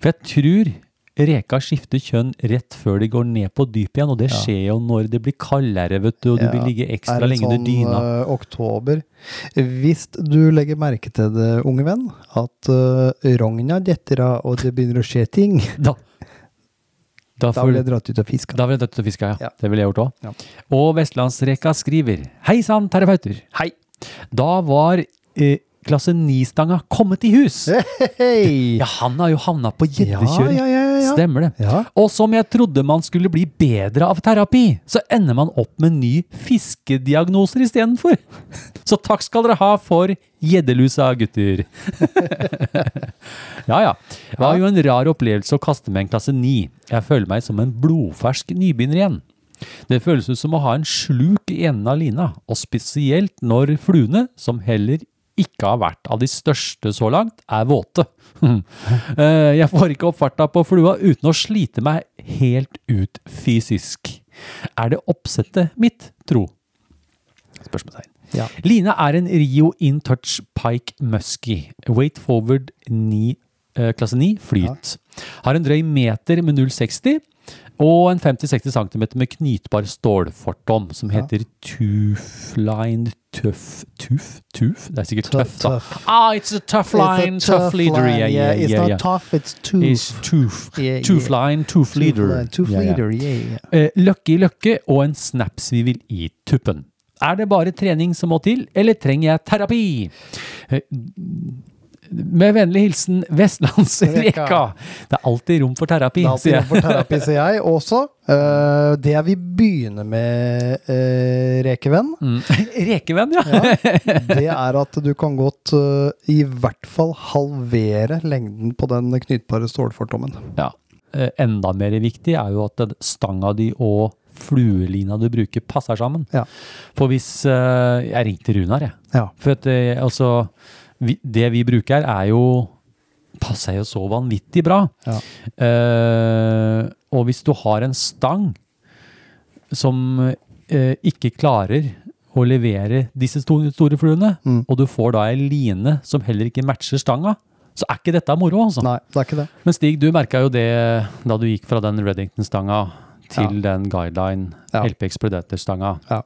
For jeg tror reka skifter kjønn rett før de går ned på dyp igjen, og det skjer jo når det blir kaldere, vet du, og du Ja, vil ligge ekstra er det lenge under dyna. sånn eh, oktober. Hvis du legger merke til det, unge venn, at uh, rogna detter av og det begynner å skje ting, Da, da, da vil jeg dratt ut og fiske. da vil jeg dratt ut og fiska, ja. Ja. Det ville jeg gjort òg. Ja. Og Vestlandsreka skriver Hei sann, terapeuter. Hei. Da var eh, klasse 9-stanga kommet i hus. Hey. Ja, han har jo havna på ja, gjeddekjøring. ja, ja, ja. Stemmer det. Og som jeg trodde man skulle bli bedre av terapi, så ender man opp med ny fiskediagnoser istedenfor. Så takk skal dere ha for gjeddelusa, gutter. ja ja. Det var jo en rar opplevelse å kaste med en klasse 9. Jeg føler meg som en blodfersk nybegynner igjen. Det føles ut som å ha en sluk i enden av lina, og spesielt når fluene, som heller ikke har vært av de største så langt, er våte. Eh, Jeg får ikke opp farta på flua uten å slite meg helt ut fysisk. Er det oppsettet mitt, tro? Spørsmålstegn. Ja. Line er en Rio In Touch Pike Muskie. Weight forward 9, eh, klasse 9, flyt. Har en drøy meter med 0,60 og en 50-60 cm med knytbar stålfortom som heter Tufline Tuff Tuff? Tuff? Det er sikkert tøff, da. Ah, it's a tough line, a tough leader. line, Yeah, yeah, It's yeah, not yeah. tough, it's tooth. It's tooth. Yeah, yeah. Tooth line, tooth leader. Tooth Ja, ja. leader, yeah, yeah. Eh, Løkke i løkke og en snapsvivel i tuppen. Er det bare trening som må til, eller trenger jeg terapi? Eh, Med vennlig hilsen Vestlandsreka. Reka. Det er alltid rom for terapi, Det er alltid rom for terapi, sier jeg også. Eh, det jeg vil begynne med, uh, Rekevenn, Mm. Rekevenn, ja. det er at du kan godt eh, i hvert fall halvere lengden på den knytbare stålfortommen. ja. Eh, Enda mer viktig er jo at stanga di og fluelina du bruker, passer sammen. Ja. For hvis eh, Jeg ringte Runar, jeg. Ja. For at, eh, altså, vi, det vi bruker, er jo passer jo så vanvittig bra. Ja. Uh, og hvis du har en stang som uh, ikke klarer å levere disse store, store fluene, Mm. og du får da ei line som heller ikke matcher stanga, så er ikke dette moro, altså. Nei, det er ikke det. Men Stig, du merka jo det da du gikk fra den Reddington-stanga til den Guideline Ja. LPX Predator-stanga. Ja.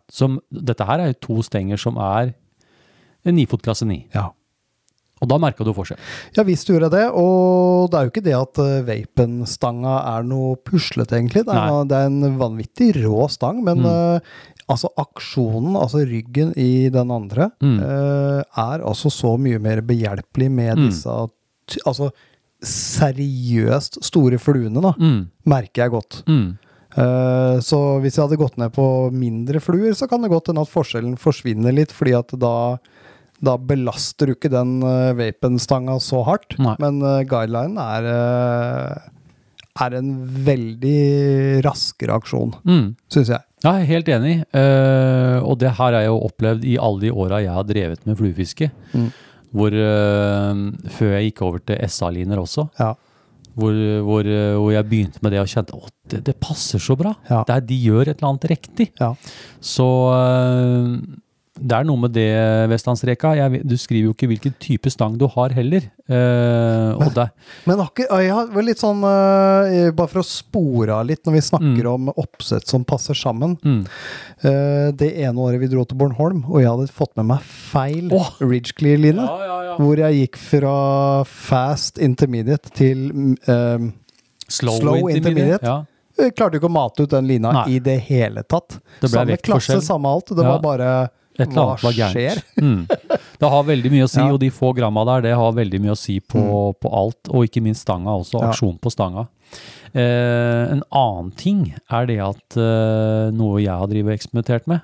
Dette her er jo to stenger som er en klasse 9. Ja. Og da merka du forskjell. Ja visst gjorde jeg det, og det er jo ikke det at uh, vapenstanga er noe puslete, egentlig. Det er, det er en vanvittig rå stang, men Mm. uh, altså aksjonen, altså ryggen i den andre, Mm. uh, er altså så mye mer behjelpelig med Mm. disse Altså seriøst store fluene, da, Mm. merker jeg godt. Uh, så hvis jeg hadde gått ned på mindre fluer, så kan det godt hende at forskjellen forsvinner litt, fordi at da da belaster du ikke den uh, vapenstanga så hardt. Nei. Men uh, guidelinen er, uh, er en veldig rask reaksjon, Mm. syns jeg. Ja, jeg er helt enig. Uh, og det her har jeg jo opplevd i alle de åra jeg har drevet med fluefiske. Mm. Hvor eh, Før jeg gikk over til SA-liner også. Ja. Hvor, hvor, eh, hvor jeg begynte med det og kjente at det, det passer så bra. Ja. Det er, de gjør et eller annet riktig. Ja. Så eh, det er noe med det, Vestlandsreka. Jeg, du skriver jo ikke hvilken type stang du har heller. Eh, og det, Men akkurat, jeg har litt sånn eh, Bare for å spore av litt når vi snakker Mm. om oppsett som passer sammen. mm, Eh, det ene året vi dro til Bornholm, og jeg hadde fått med meg feil oh. Ridge Clear-line. ja, ja, ja. Hvor jeg gikk fra fast intermediate til um, Slow, Slow intermediate. intermediate. Klarte ikke å mate ut den lina Nei. i det hele tatt. Det samme klasse, samme alt. Det var bare Et eller annet var gærent. Mm. Det har veldig mye å si, Ja. og de få gramma der, det har veldig mye å si på, på alt. Og ikke minst stanga også, Ja. aksjon på stanga. Eh, en annen ting er det at eh, noe jeg har drivet og eksperimentert med,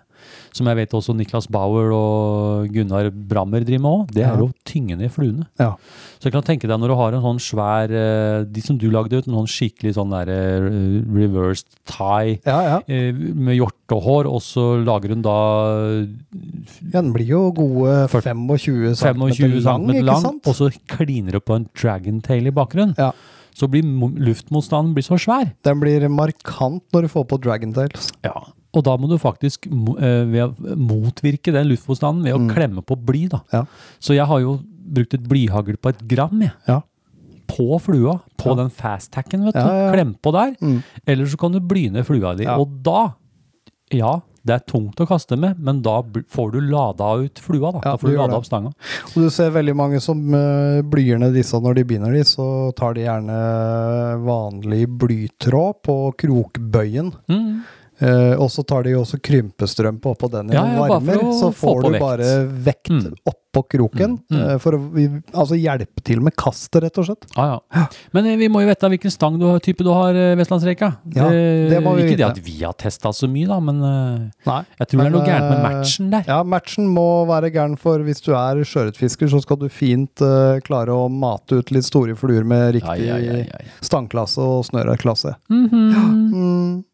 som jeg vet også Niklas Bauer og Gunnar Brammer driver med òg, det er Ja. å tynge ned fluene. Ja. Så jeg kan tenke deg når du har en sånn svær eh, De som du lagde ut, en sånn skikkelig sånn derre eh, reversed tie Ja, ja. eh, med hjortehår, og så lager hun da Ja, Den blir jo gode 25 cm 25 lang, lang, og så kliner det på en dragon tail i bakgrunnen. Ja. Så blir luftmotstanden blir så svær. Den blir markant når du får på Dragontails. Og da må du faktisk eh, motvirke den luftmotstanden ved å Mm. klemme på bly. da. Ja. Så jeg har jo brukt et blyhagl på et gram jeg. Ja. på flua. På Ja. den fast-tacken, vet du. Klem på der. Mm. Eller så kan du bly ned flua di. Og da, ja, det er tungt å kaste med, men da får du lada ut flua. Da, da får du du lada opp stanga. Og du ser veldig mange som uh, blyer ned disse når de binder de, så tar de gjerne vanlig blytråd på krokbøyen. Mm. Eh, og så tar de også krympestrømpe oppå den i Ja, ja, varmer. Så får du vekt. bare vekt Mm. oppå kroken. Mm, mm. Uh, for å altså hjelpe til med kastet, rett og slett. Ah, ja. Men eh, vi må jo vite hvilken stang du type du har, Vestlandsreka. Ja, det må vi ikke det at vi har testa så mye, da, men Nei. jeg tror det er noe gærent med matchen der. Ja, matchen må være gæren, for hvis du er sjøørretfisker, så skal du fint uh, klare å mate ut litt store fluer med riktig ja, ja, ja, stangklasse og snørerklasse. Mhm. Mm.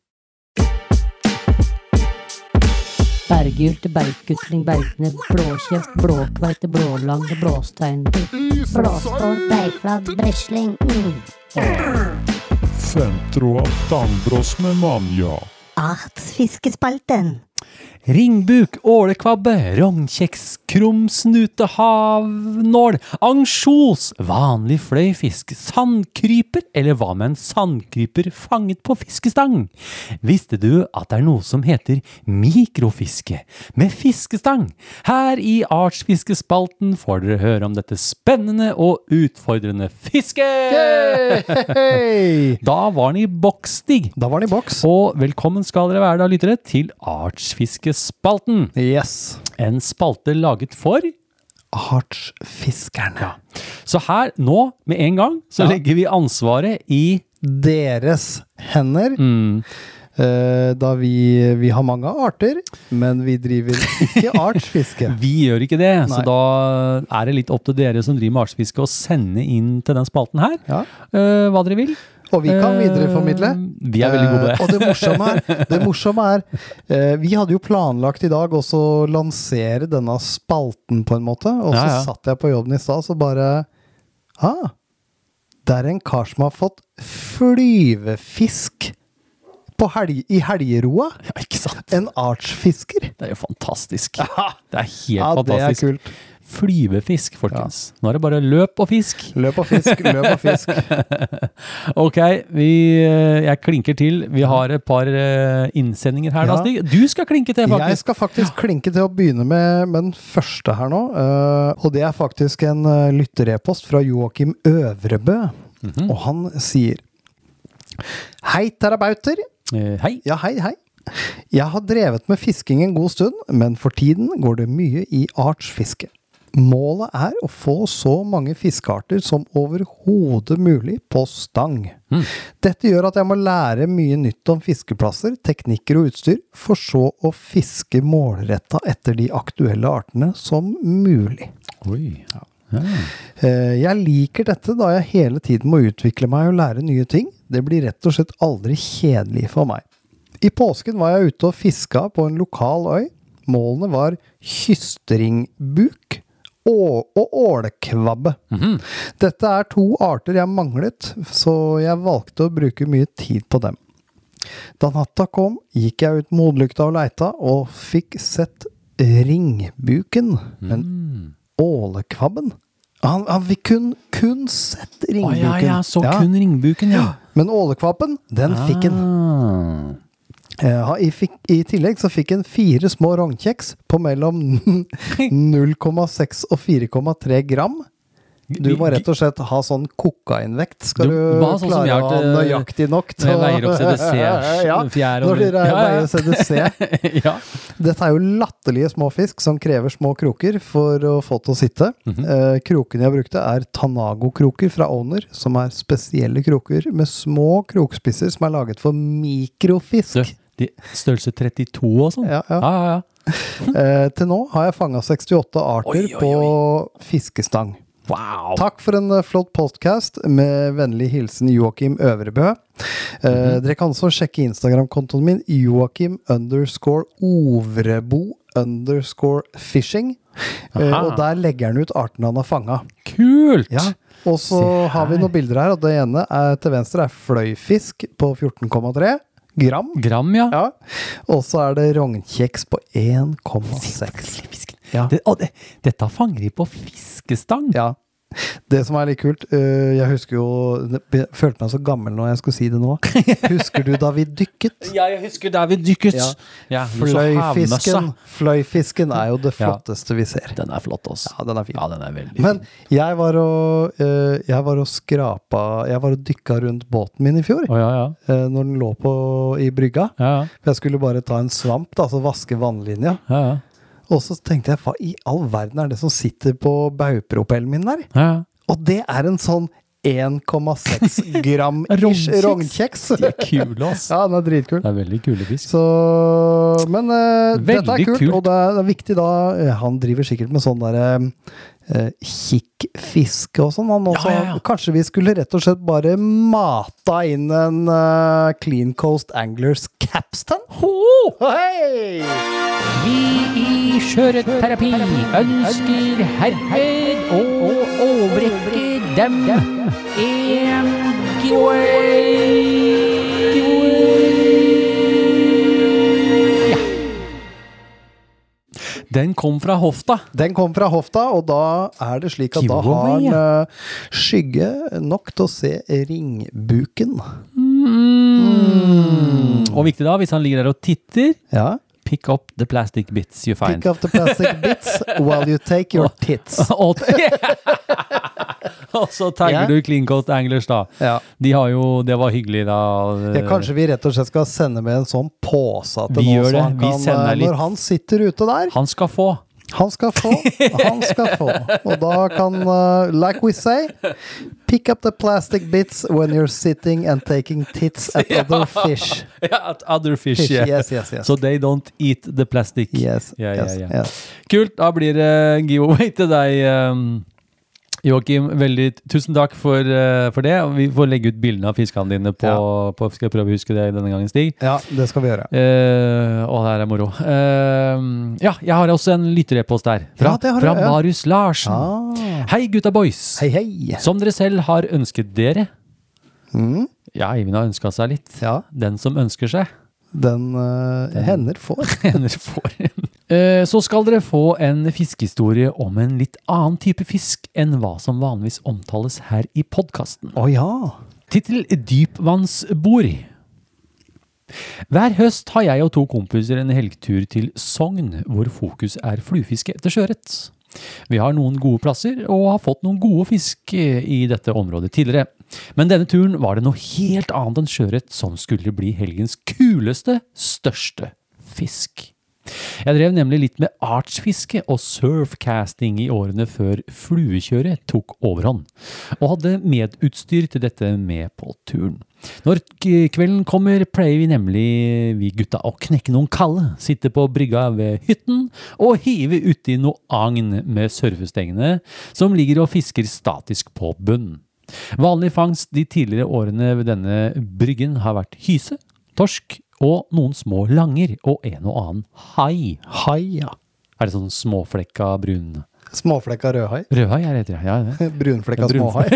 Berggylte, bergkutling, bergne, blåkjeft, blåkveite, blålang, blåstein. Blåstål, breifladd, bresling. Mm. Femtråd dangbrøst med manja. Artsfiskespalten. Ringbuk, ålekvabbe, rognkjeks, krumsnute, havnål, ansjos, vanlig fløyfisk, sandkryper, eller hva med en sandkryper fanget på fiskestang? Visste du at det er noe som heter mikrofiske med fiskestang? Her i Artsfiskespalten får dere høre om dette spennende og utfordrende fisket! Hey! Da var den i boks, Stig. Da var den i boks. Og velkommen skal dere være da, lyttere, til Artsfiskespalten. Yes. En spalte laget for Artsfiskerne. Så her, nå, med en gang, så Ja. legger vi ansvaret i Deres hender. mm, Eh, da vi, vi har mange arter, men vi driver ikke artsfiske. Vi gjør ikke det, så da er det litt opp til dere som driver med artsfiske å sende inn til den spalten her Ja. eh, hva dere vil. Og vi kan videreformidle. Vi er veldig gode. Eh, og det morsomme er, det morsomme er eh, Vi hadde jo planlagt i dag også å lansere denne spalten, på en måte. Og så Ja, ja. satt jeg på jobben i stad, så bare Ah, det er en kar som har fått flyvefisk på helg, i helgeroa. Ja, ikke sant? En artsfisker. Det er jo fantastisk. Det er helt Ja, det er kult. Flyvefisk, folkens. Nå er det bare løp og fisk. Løp og fisk, løp og fisk. Ok, vi, eh, jeg klinker til. Vi har et par eh, innsendinger her, da, Ja. Stig. Du skal klinke til, faktisk. Jeg skal faktisk klinke til å begynne med, med den første her nå. eh, og det er faktisk en lytterepost fra Joakim Øvrebø. Mhm. Og han sier Hei, terabauter. Eh, hei. Ja, hei, hei. Jeg har drevet med fisking en god stund, men for tiden går det mye i artsfiske. Målet er å få så mange fiskearter som overhodet mulig på stang. Mm. Dette gjør at jeg må lære mye nytt om fiskeplasser, teknikker og utstyr, for så å fiske målretta etter de aktuelle artene som mulig. Oi. Ja. Eh, Jeg liker dette da jeg hele tiden må utvikle meg og lære nye ting. Det blir rett og slett aldri kjedelig for meg. I påsken var jeg ute og fiska på en lokal øy. Målene var kystringbuk og, og ålekvabbe. Dette er to arter jeg manglet, så jeg valgte å bruke mye tid på dem. Da natta kom, gikk jeg ut modlykta og leita, og fikk sett ringbuken. Men ålekvabben han, han fikk kun, kun sett Å ringbuken. ja, ja, så Ja. kun ringbuken, ja. Men ålekvabben, den fikk han. Eh, i, fikk, I tillegg så fikk en fire små rognkjeks på mellom 0,6 og 4,3 gram. Du må rett og slett ha sånn kokainvekt. Skal Du du, sånn klare å ha nøyaktig nok Når jeg veier opp CDC, ja, når ja. veier CDC. ja. Dette er jo latterlige små fisk som krever små kroker for å få til å sitte. Mhm. eh, krokene jeg brukte er Tanago-kroker fra Owner, som er spesielle kroker med små krokspisser som er laget for mikrofisk. Du, de, størrelse 32 og sånn? Ja, ja. ja, ja, ja. Eh, til nå har jeg fanga 68 arter Oi, oi, på fiskestang. Wow! Takk for en eh, flott podcast. Med vennlig hilsen Joakim Øvrebø. Eh, Mhm. Dere kan også sjekke Instagram-kontoen min Joakim underscore Ovrebo underscore fishing. Eh, og der legger han ut artene han har fanga. Kult! Ja. Og så har vi noen bilder her, og det ene er til venstre er fløyfisk på 14,3 gram. Gram, ja. Ja. Og så er det rognkjeks på 1,6. Fisken. Ja. Det, dette fanger de på fiskestang! Ja. Det som er litt kult øh, Jeg husker jo Jeg følte meg så gammel når jeg skulle si det nå. Husker du da vi dykket? Ja, jeg husker da vi dykket! Ja. Så. Fløyfisken, fløyfisken er jo det Ja. flotteste vi ser. Den er flott, også. Ja, den er fin. Ja, den er veldig Men jeg var og, øh, jeg var og skrapa Jeg var og dykka rundt båten min i fjor. Oh, ja, ja. når den lå på i brygga. Ja, ja. For jeg skulle bare ta en svamp, da, altså vaske vannlinja. ja, ja. Og så tenkte jeg, hva i all verden er det som sitter på baugpropellen min der? ja. Og det er en sånn 1,6 gram ish Rognkjeks. De er kule, ass. Ja, den er dritkul. Det er veldig kule fisk. Så Men uh, dette er kult, kult. og det er, det er viktig da eh, Han driver sikkert med sånn derre eh, kikkfiske og sånn. Han også, Ja, ja, ja. Kanskje vi skulle rett og slett bare mata inn en uh, Clean Coast Anglers capstan? Vi i Skjøreterapi ønsker herved å overrekke dem en giveaway. Den kom fra hofta. Den kom fra hofta, og da er det slik at da har han eh, skygge nok til å se ringbuken. Og viktig da, hvis han ligger der og titter, Ja. Pick up the plastic bits you find. Pick up the plastic bits while you take your tits. og, så tagger du Clean Coast Anglers, da. Ja. De har jo Det var hyggelig, da. Ja, kanskje vi rett og slett skal sende med en sånn pose til Vi gjør så det. han kan, eh. Når han sitter ute der, Han skal få. Han skal få, han skal få. Og da kan, uh, like we say, pick up the plastic bits when you're sitting and taking tits at other fish. Ja, at other fish, Fish, yeah. yes, yes, yes. So they don't eat the plastic. Yes, yeah, yes, yes. Kult. Da blir det giveaway til deg, um, Joakim. Veldig tusen takk for, uh, for det. Vi får legge ut bildene av fiskene dine på, på Skal jeg prøve å huske det denne gangen, Stig? Ja, det skal vi gjøre. Uh, å, det her er moro. Uh, ja, jeg har også en lytterepost der. Fra, Ja, fra ja. Marius Larsen. Ah. Hei, gutta boys. Hei, hei. Som dere selv har ønsket dere. Mm, Ja, Eivind har ønska seg litt. ja, Den som ønsker seg. den den hender får. hender får. Eh, Så skal dere få en fiskehistorie om en litt annen type fisk enn hva som vanligvis omtales her i podkasten. Å ja. Tittel Dypvannsbord. Hver høst har jeg og to kompiser en helgetur til Sogn, hvor fokus er fluefiske etter sjøørret. Vi har noen gode plasser, og har fått noen gode fisk eh, i dette området tidligere. Men denne turen var det noe helt annet enn sjøørret som skulle bli helgens kuleste, største fisk. Jeg drev nemlig litt med artsfiske og surfcasting i årene før fluekjøret tok overhånd, og hadde medutstyr til dette med på turen. Når kvelden kommer, pleier vi nemlig, vi gutta, å knekke noen kalde, sitte på brygga ved hytten og hive uti noe agn med surfestengene som ligger og fisker statisk på bunnen. Vanlig fangst de tidligere årene ved denne bryggen har vært hyse, torsk og noen små langer og en og annen hai. Hai, ja. Er det sånn småflekka brun Småflekka rødhai. Rødhai er det ja. det. Brunflekka Brun- småhai.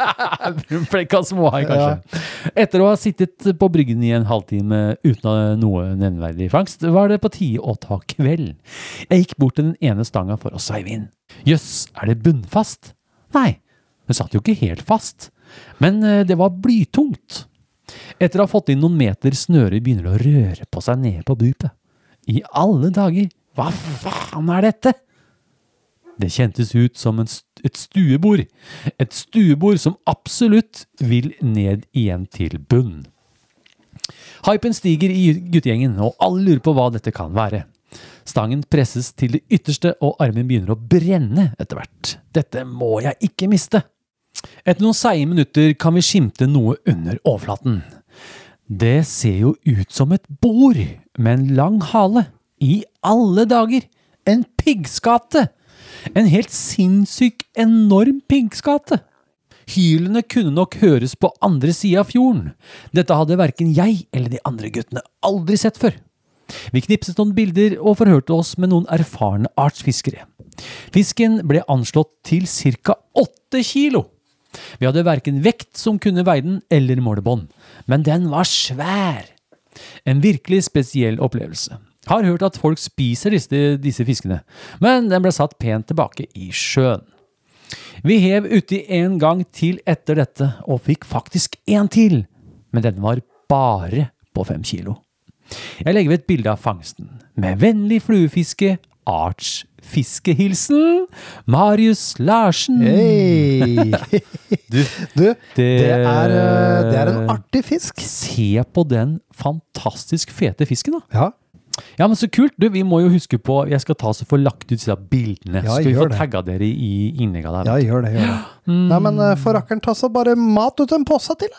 Brunflekka småhai, kanskje. Etter å ha sittet på bryggen i en halvtime uten noe nevneverdig fangst, var det på tide å ta kveld. Jeg gikk bort til den ene stanga for å sveive inn. Jøss, er det bunnfast? Nei, det satt jo ikke helt fast. Men eh, det var blytungt. Etter å ha fått inn noen meter snøre begynner det å røre på seg nede på bupet. I alle dager, hva faen er dette? Det kjentes ut som st- et stuebord. Et stuebord som absolutt vil ned igjen til bunn. Hypen stiger i guttegjengen, og alle lurer på hva dette kan være. Stangen presses til det ytterste, og armen begynner å brenne etter hvert. Dette må jeg ikke miste. Etter noen seige minutter kan vi skimte noe under overflaten. Det ser jo ut som et bord med en lang hale. I alle dager! En piggskate! En helt sinnssyk, enorm piggskate! Hylene kunne nok høres på andre sida av fjorden. Dette hadde verken jeg eller de andre guttene aldri sett før. Vi knipset noen bilder og forhørte oss med noen erfarne artsfiskere. Fisken ble anslått til ca. åtte kilo. Vi hadde verken vekt som kunne veie den, eller målebånd, men den var svær. En virkelig spesiell opplevelse. Har hørt at folk spiser disse, disse fiskene, men den ble satt pent tilbake i sjøen. Vi hev uti en gang til etter dette, og fikk faktisk en til, men den var bare på fem kilo. Jeg legger ved et bilde av fangsten. Med vennlig fluefiske, Arts fiskehilsen, Marius Larsen. Hei! Du, Du, det, det er, eh, det er en artig fisk. Se på den fantastisk fete fisken, da. Ja. Ja, men så kult. Du, vi må jo huske på Jeg skal ta så få lagt ut disse bildene. Ja, skal vi får få tagga dere i innlegga der? Ja, gjør det. gjør det. Nei, men eh, for rakkeren, ta så bare mat ut en pose til.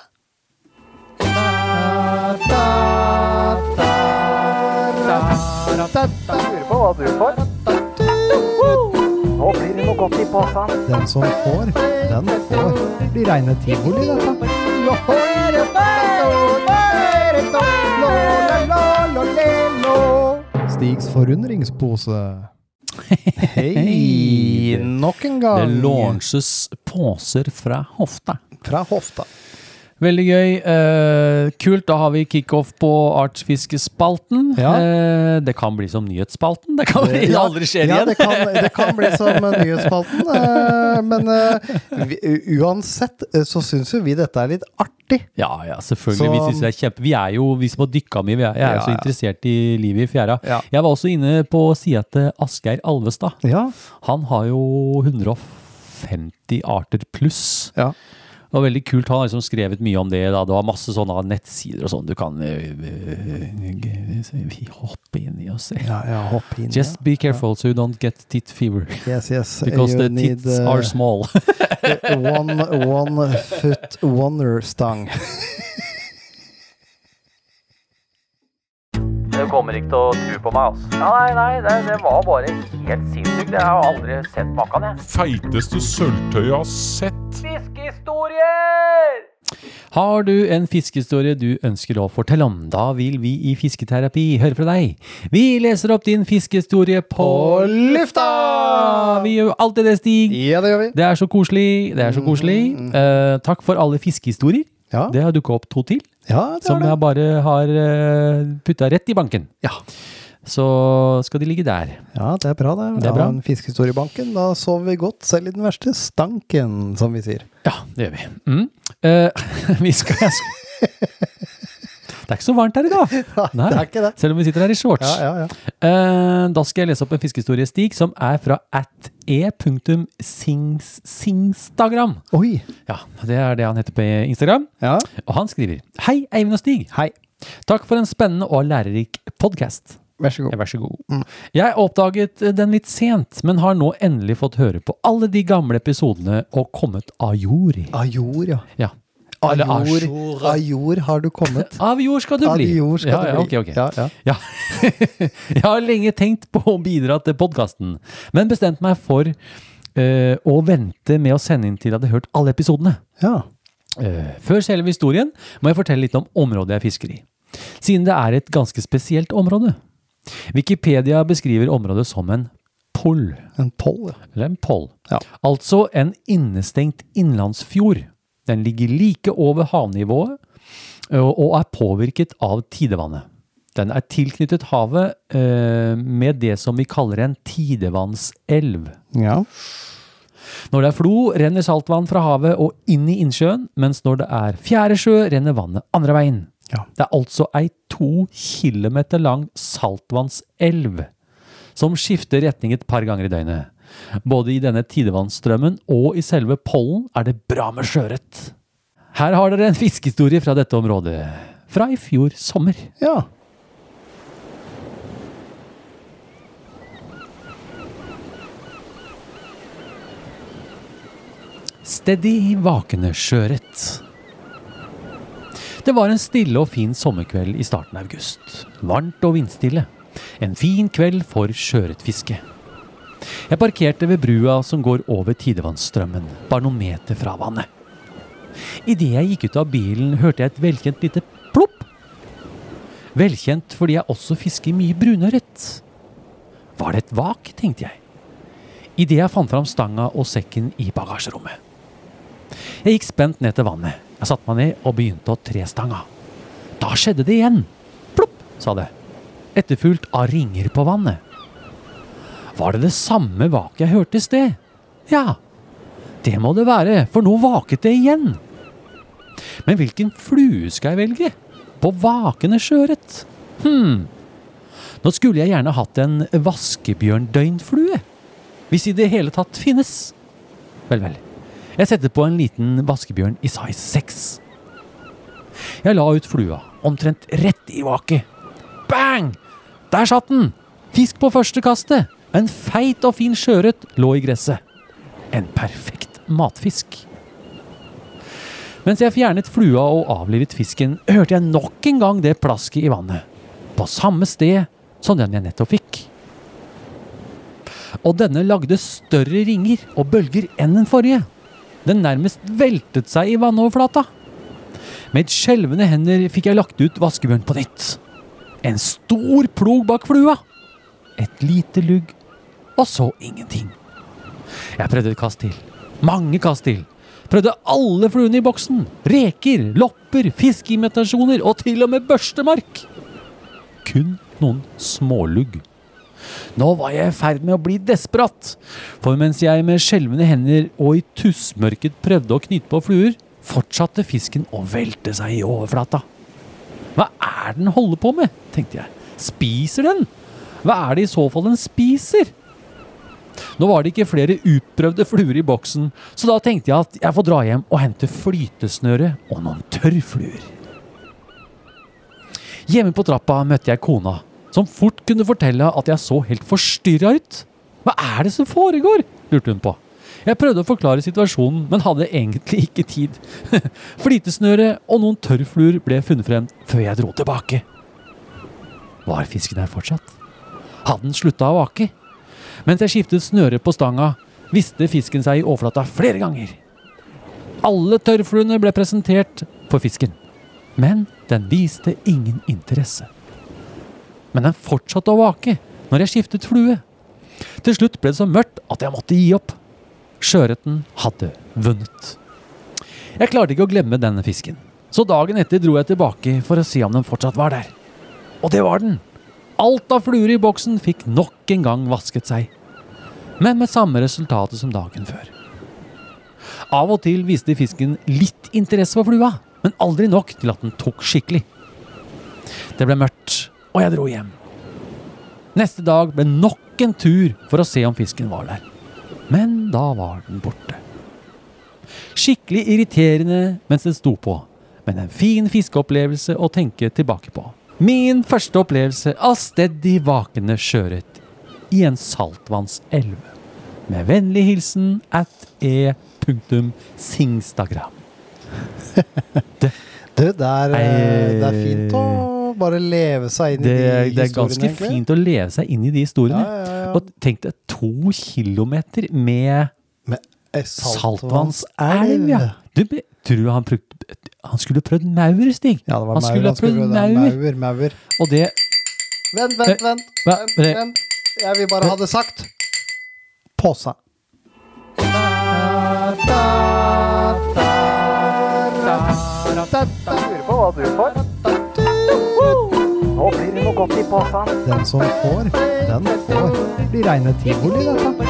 Lurer på hva du får. Nå blir det noe godt i posen. Den som får, den får. Blir reine tivoli, dette. Stigs forundringspose. Hei! Nok en gang. Det launches poser fra hofta. Fra hofta. Veldig gøy. Eh, kult. Da har vi kickoff på Artsfiskespalten. Ja. Eh, det kan bli som nyhetsspalten. Det kan bli Ja, aldri skjer ja, igjen. det kan, det kan bli som eh, nyhetsspalten. eh, Men eh, vi, uansett eh, så syns jo vi dette er litt artig. Ja, ja, selvfølgelig. Vi syns det er kjempe... Vi er jo, vi som har dykka mye, jeg er jo så interessert i livet i fjæra. Jeg var også inne på sida til Asgeir Alvestad. Ja. Han har jo 150 arter pluss. Ja. Det var veldig kult. Han har liksom skrevet mye om det. Da. Det var masse sånne nettsider og sånn du kan øh, øh, hoppe inn i og se. Ja, ja, hoppe inn. Just be careful so you don't get tit fever. Yes, yes. Because you the need, tits uh, are small. one, one foot wonder stang. Du kommer ikke til å tro på meg, altså. Nei, nei, det, det var bare helt sinnssykt. Jeg har aldri sett maken, jeg. Feiteste sølvtøyet jeg har sett. Fiskehistorier! Har du en fiskehistorie du ønsker å fortelle om, da vil vi i Fisketerapi høre fra deg. Vi leser opp din fiskehistorie på lufta! Vi gjør jo alltid det, Stig. Ja, det gjør vi. Det er så koselig. Det er så koselig. Eh, takk for alle fiskehistorier. Ja, Det har dukka opp to til, ja som det. jeg bare har uh, putta rett i banken. Ja. Så skal de ligge der. Ja, det er bra, det. Det er Ja, bra. en fiskehistorie i banken. Da sover vi godt, selv i den verste stanken, som vi sier. Ja, det gjør vi. Mm. Uh, vi skal Det er ikke så varmt her i dag. Nei, det er ikke det. Selv om vi sitter her i shorts. Ja, ja, ja. Eh, da skal jeg lese opp en fiskehistorie, Stig, som er fra at e.singstagram. Oi. Ja, det er det han heter på Instagram. Ja. Og han skriver Hei, Eivind og Stig. Hei. Takk for en spennende og lærerik podkast. Vær så god. Vær så god. Jeg oppdaget den litt sent, men har nå endelig fått høre på alle de gamle episodene og kommet a jord. Av jord, ja. Ja. Av Eller a jord, jour. av jord har du kommet. Av jord skal du Av bli. jord skal ja, du ja, bli. ok, ok. Ja, ja. Ja. jeg har lenge tenkt på å bidra til podkasten, men bestemte meg for uh, å vente med å sende inn til jeg hadde hørt alle episodene. ja. Eh, før selve historien må jeg fortelle litt om området jeg fisker i, siden det er et ganske spesielt område. Wikipedia beskriver området som en poll, En poll, ja. eller en poll. Ja. Altså en innestengt innlandsfjord. Den ligger like over havnivået og er påvirket av tidevannet. Den er tilknyttet havet eh, med det som vi kaller en tidevannselv. Ja. Når det er flo, renner saltvann fra havet og inn i innsjøen, mens når det er fjæresjø, renner vannet andre veien. Ja. Det er altså ei to kilometer lang saltvannselv som skifter retning et par ganger i døgnet. Både i denne tidevannsstrømmen og i selve pollen er det bra med sjøørret. Her har dere en fiskehistorie fra dette området. Fra i fjor sommer. ja. Steady vakende sjøørret. Det var en stille og fin sommerkveld i starten av august. Varmt og vindstille. En fin kveld for sjøørretfiske. Jeg parkerte ved brua som går over tidevannsstrømmen, bare noen meter fra vannet. Idet jeg gikk ut av bilen, hørte jeg et velkjent lite plopp. Velkjent fordi jeg også fisker mye brunørret. Var det et vak, tenkte jeg. Idet jeg fant fram stanga og sekken i bagasjerommet. Jeg gikk spent ned til vannet. Jeg satte meg ned og begynte å tre stanga. Da skjedde det igjen. Plopp, sa det. Etterfulgt av ringer på vannet. Var det det samme vaket jeg hørte i sted? Ja, det må det være, for nå vaket det igjen. Men hvilken flue skal jeg velge? På vakende sjøørret? Hm. Nå skulle jeg gjerne hatt en vaskebjørndøgnflue. Hvis i det hele tatt finnes. Vel, vel. Jeg setter på en liten vaskebjørn i size 6. Jeg la ut flua, omtrent rett i vaket. Bang! Der satt den! Fisk på første kastet. En feit og fin sjøørret lå i gresset. En perfekt matfisk. Mens jeg fjernet flua og avlivet fisken, hørte jeg nok en gang det plasket i vannet. På samme sted som den jeg nettopp fikk. Og denne lagde større ringer og bølger enn den forrige. Den nærmest veltet seg i vannoverflata. Med skjelvende hender fikk jeg lagt ut vaskebjørn på nytt. En stor plog bak flua. Et lite lugg, og så ingenting. Jeg prøvde et kast til. Mange kast til. Prøvde alle fluene i boksen. Reker, lopper, fiskeimitasjoner og til og med børstemark. Kun noen smålugg. Nå var jeg i ferd med å bli desperat, for mens jeg med skjelvende hender og i tussmørket prøvde å knyte på fluer, fortsatte fisken å velte seg i overflata. Hva er den holder på med, tenkte jeg. Spiser den? Hva er det i så fall den spiser? Nå var det ikke flere utprøvde fluer i boksen, så da tenkte jeg at jeg får dra hjem og hente flytesnøre og noen tørrfluer. Hjemme på trappa møtte jeg kona, som fort kunne fortelle at jeg så helt forstyrra ut. Hva er det som foregår? lurte hun på. Jeg prøvde å forklare situasjonen, men hadde egentlig ikke tid. Flytesnøre og noen tørrfluer ble funnet frem før jeg dro tilbake. Var fisken her fortsatt? Hadde den slutta å vake? Mens jeg skiftet snøre på stanga, viste fisken seg i overflata flere ganger. Alle tørrfluene ble presentert for fisken, men den viste ingen interesse. Men den fortsatte å vake når jeg skiftet flue. Til slutt ble det så mørkt at jeg måtte gi opp. Sjøørreten hadde vunnet. Jeg klarte ikke å glemme denne fisken, så dagen etter dro jeg tilbake for å se om den fortsatt var der. Og det var den! Alt av fluer i boksen fikk nok en gang vasket seg. Men med samme resultatet som dagen før. Av og til viste fisken litt interesse for flua, men aldri nok til at den tok skikkelig. Det ble mørkt, og jeg dro hjem. Neste dag ble nok en tur for å se om fisken var der. Men da var den borte. Skikkelig irriterende mens den sto på, men en fin fiskeopplevelse å tenke tilbake på. Min første opplevelse av steddig vakende sjøørret i en saltvannselv. Med vennlig hilsen at e.singstagram. Du, det er, eh, det er fint å bare leve seg inn i de historiene. det er ganske egentlig. fint å leve seg inn i de historiene. Ja, ja, ja. Og tenk deg to kilometer med Med saltvannselv. Ja. Du, tror du han, prøvd, han skulle prøvd maur, Stig? Ja, det var han maur. skulle han skulle prøvd maur. Maur, maur. Og det Vent, vent, vent. Vent, vent. Jeg vil bare ha det sagt. Påsa. Lurer på hva du får. Nå blir det noe godt i posen. Den som får, den får. Det blir reine tivoli, dette.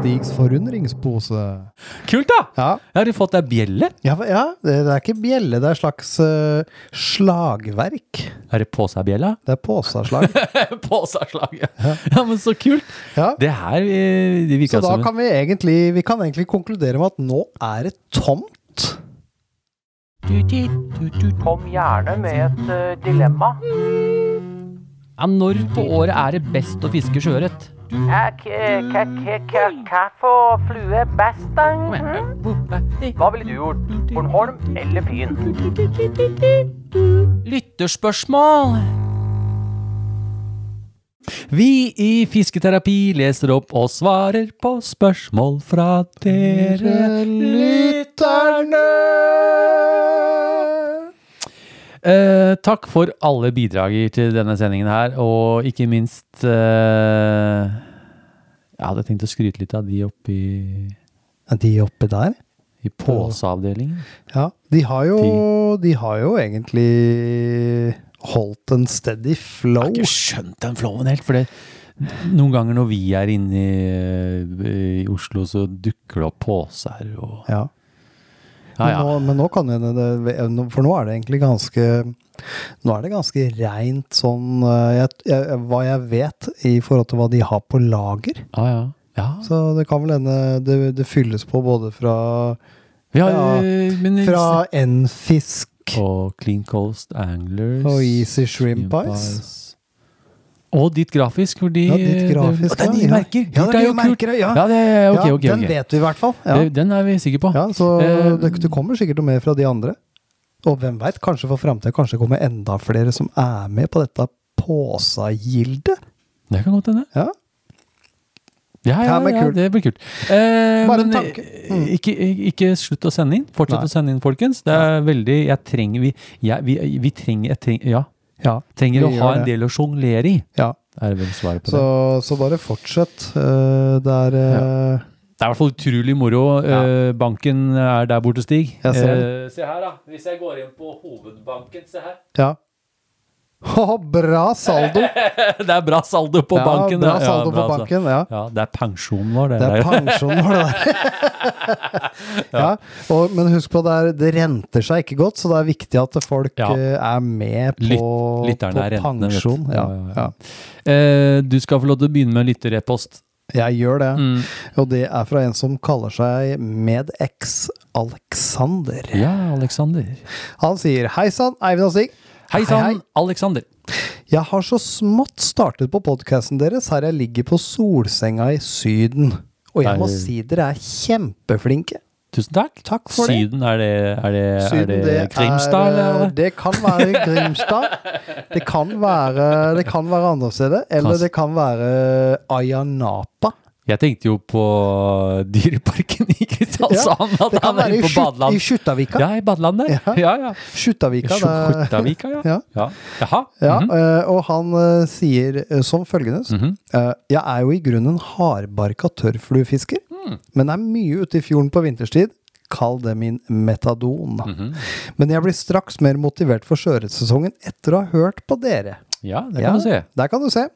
Stigs forundringspose. Kult, da! Ja, Har du fått deg bjelle? ja, ja det, er ikke bjelle, det er slags uh, slagverk. Er det påsabjella? Det er påsaslag. Påsaslag, ja. ja. Men så kult! Ja. Det her det virker som Så da som kan vi egentlig, vi kan egentlig konkludere med at nå er det tomt. Kom gjerne med et uh, dilemma. ja, Når på året er det best å fiske sjøørret? Hva for flue er best, da? Mhm. Hva ville du gjort? Bornholm eller Fyn? Lytterspørsmål. Vi i Fisketerapi leser opp og svarer på spørsmål fra dere lytterne. Eh, takk for alle bidrager til denne sendingen her, og ikke minst eh, Jeg hadde tenkt å skryte litt av de oppe Er de oppi der? i påseavdelingen. Ja, de har jo, de har jo egentlig holdt en steady flow. Jeg har ikke skjønt den flowen helt, for det noen ganger når vi er inne i, i Oslo, så dukker det opp poser og Ja. Ja, Men, ja. nå, men nå kan jo hende det For nå er det egentlig ganske Nå er det ganske reint sånn eh, jeg, jeg, Hva jeg vet i forhold til hva de har på lager. Ja, ja. ja. Så det kan vel hende det, det fylles på både fra, Vi Ja, eh, men, fra N-fisk Og Clean Coast Anglers. og Easy Shrimp Ice. Og ditt grafisk, fordi Ja, ditt grafisk, Og det er nye ja. merker! Ja, det er jo nye merker, ja. Ja, det er okay, ja, ok. Den okay. vet vi i hvert fall. Ja, Den er vi sikre på. ja Så uh, det, det kommer sikkert noe mer fra de andre. Og hvem veit, kanskje for framtida kanskje kommer enda flere som er med på dette påsagildet. Det kan godt hende. Ja. Ja, ja, Ja, ja, det blir kult. Eh, Bare en tanke. Mm. eh, Ikke, ikke slutt å sende inn. Fortsett Nei. å sende inn, folkens. Det er veldig Jeg trenger Vi, jeg, vi, vi trenger, jeg trenger Ja. Ja, Trenger å ha en del å sjonglere i. ja. Er vel svaret på Så, det. så bare fortsett. Uh, det er ja. Det er i hvert fall utrolig moro. Ja. banken er der borte, Stig. Jeg ser Eh, se her, da. Hvis jeg går inn på hovedbanken, se her. Ja. Å, bra saldo! det er bra saldo på ja, banken. Bra saldo Ja, bra på banken, ja. Ja, det er pensjonen vår, det. Det er pensjonen vår, det der. ja, og, men husk på, det, er, det renter seg ikke godt, så det er viktig at folk eh, er med på, Lytt- på er rentene, pensjon. Eh, du skal få lov til å begynne med lytterepost. Jeg gjør det. Mm. Og det er fra en som kaller seg MedX Alexander. Ja, Alexander. Han sier Hei sann, Eivind og Stig. Hei sann, hei. Aleksander. Jeg har så smått startet på podkasten deres her jeg ligger på solsenga i Syden. Og jeg må Nei. si dere er kjempeflinke. Tusen takk. Takk for det. Syden, er det, er det, Syden, er det, Grimstad, er, eller? Det kan være Grimstad. Det kan være, det kan være andre steder. Eller det kan være Ayanapa. Jeg tenkte jo på Dyreparken i Kristiansand. at det kan han er inne på badeland. i Skjuttavika. Ja, i badeland der. Ja. Ja, ja. Skjuttavika, ja. Ja. ja. Jaha. Ja, mhm. eh, og han eh, sier eh, som følgende mm -hmm. Jeg er jo i grunnen hardbarka tørrfluefisker, Mm. men er mye ute i fjorden på vinterstid. Kall det min metadon. -hmm. Men jeg blir straks mer motivert for sjøørretsesongen etter å ha hørt på dere. Ja, det Ja, kan du se. Der kan du se.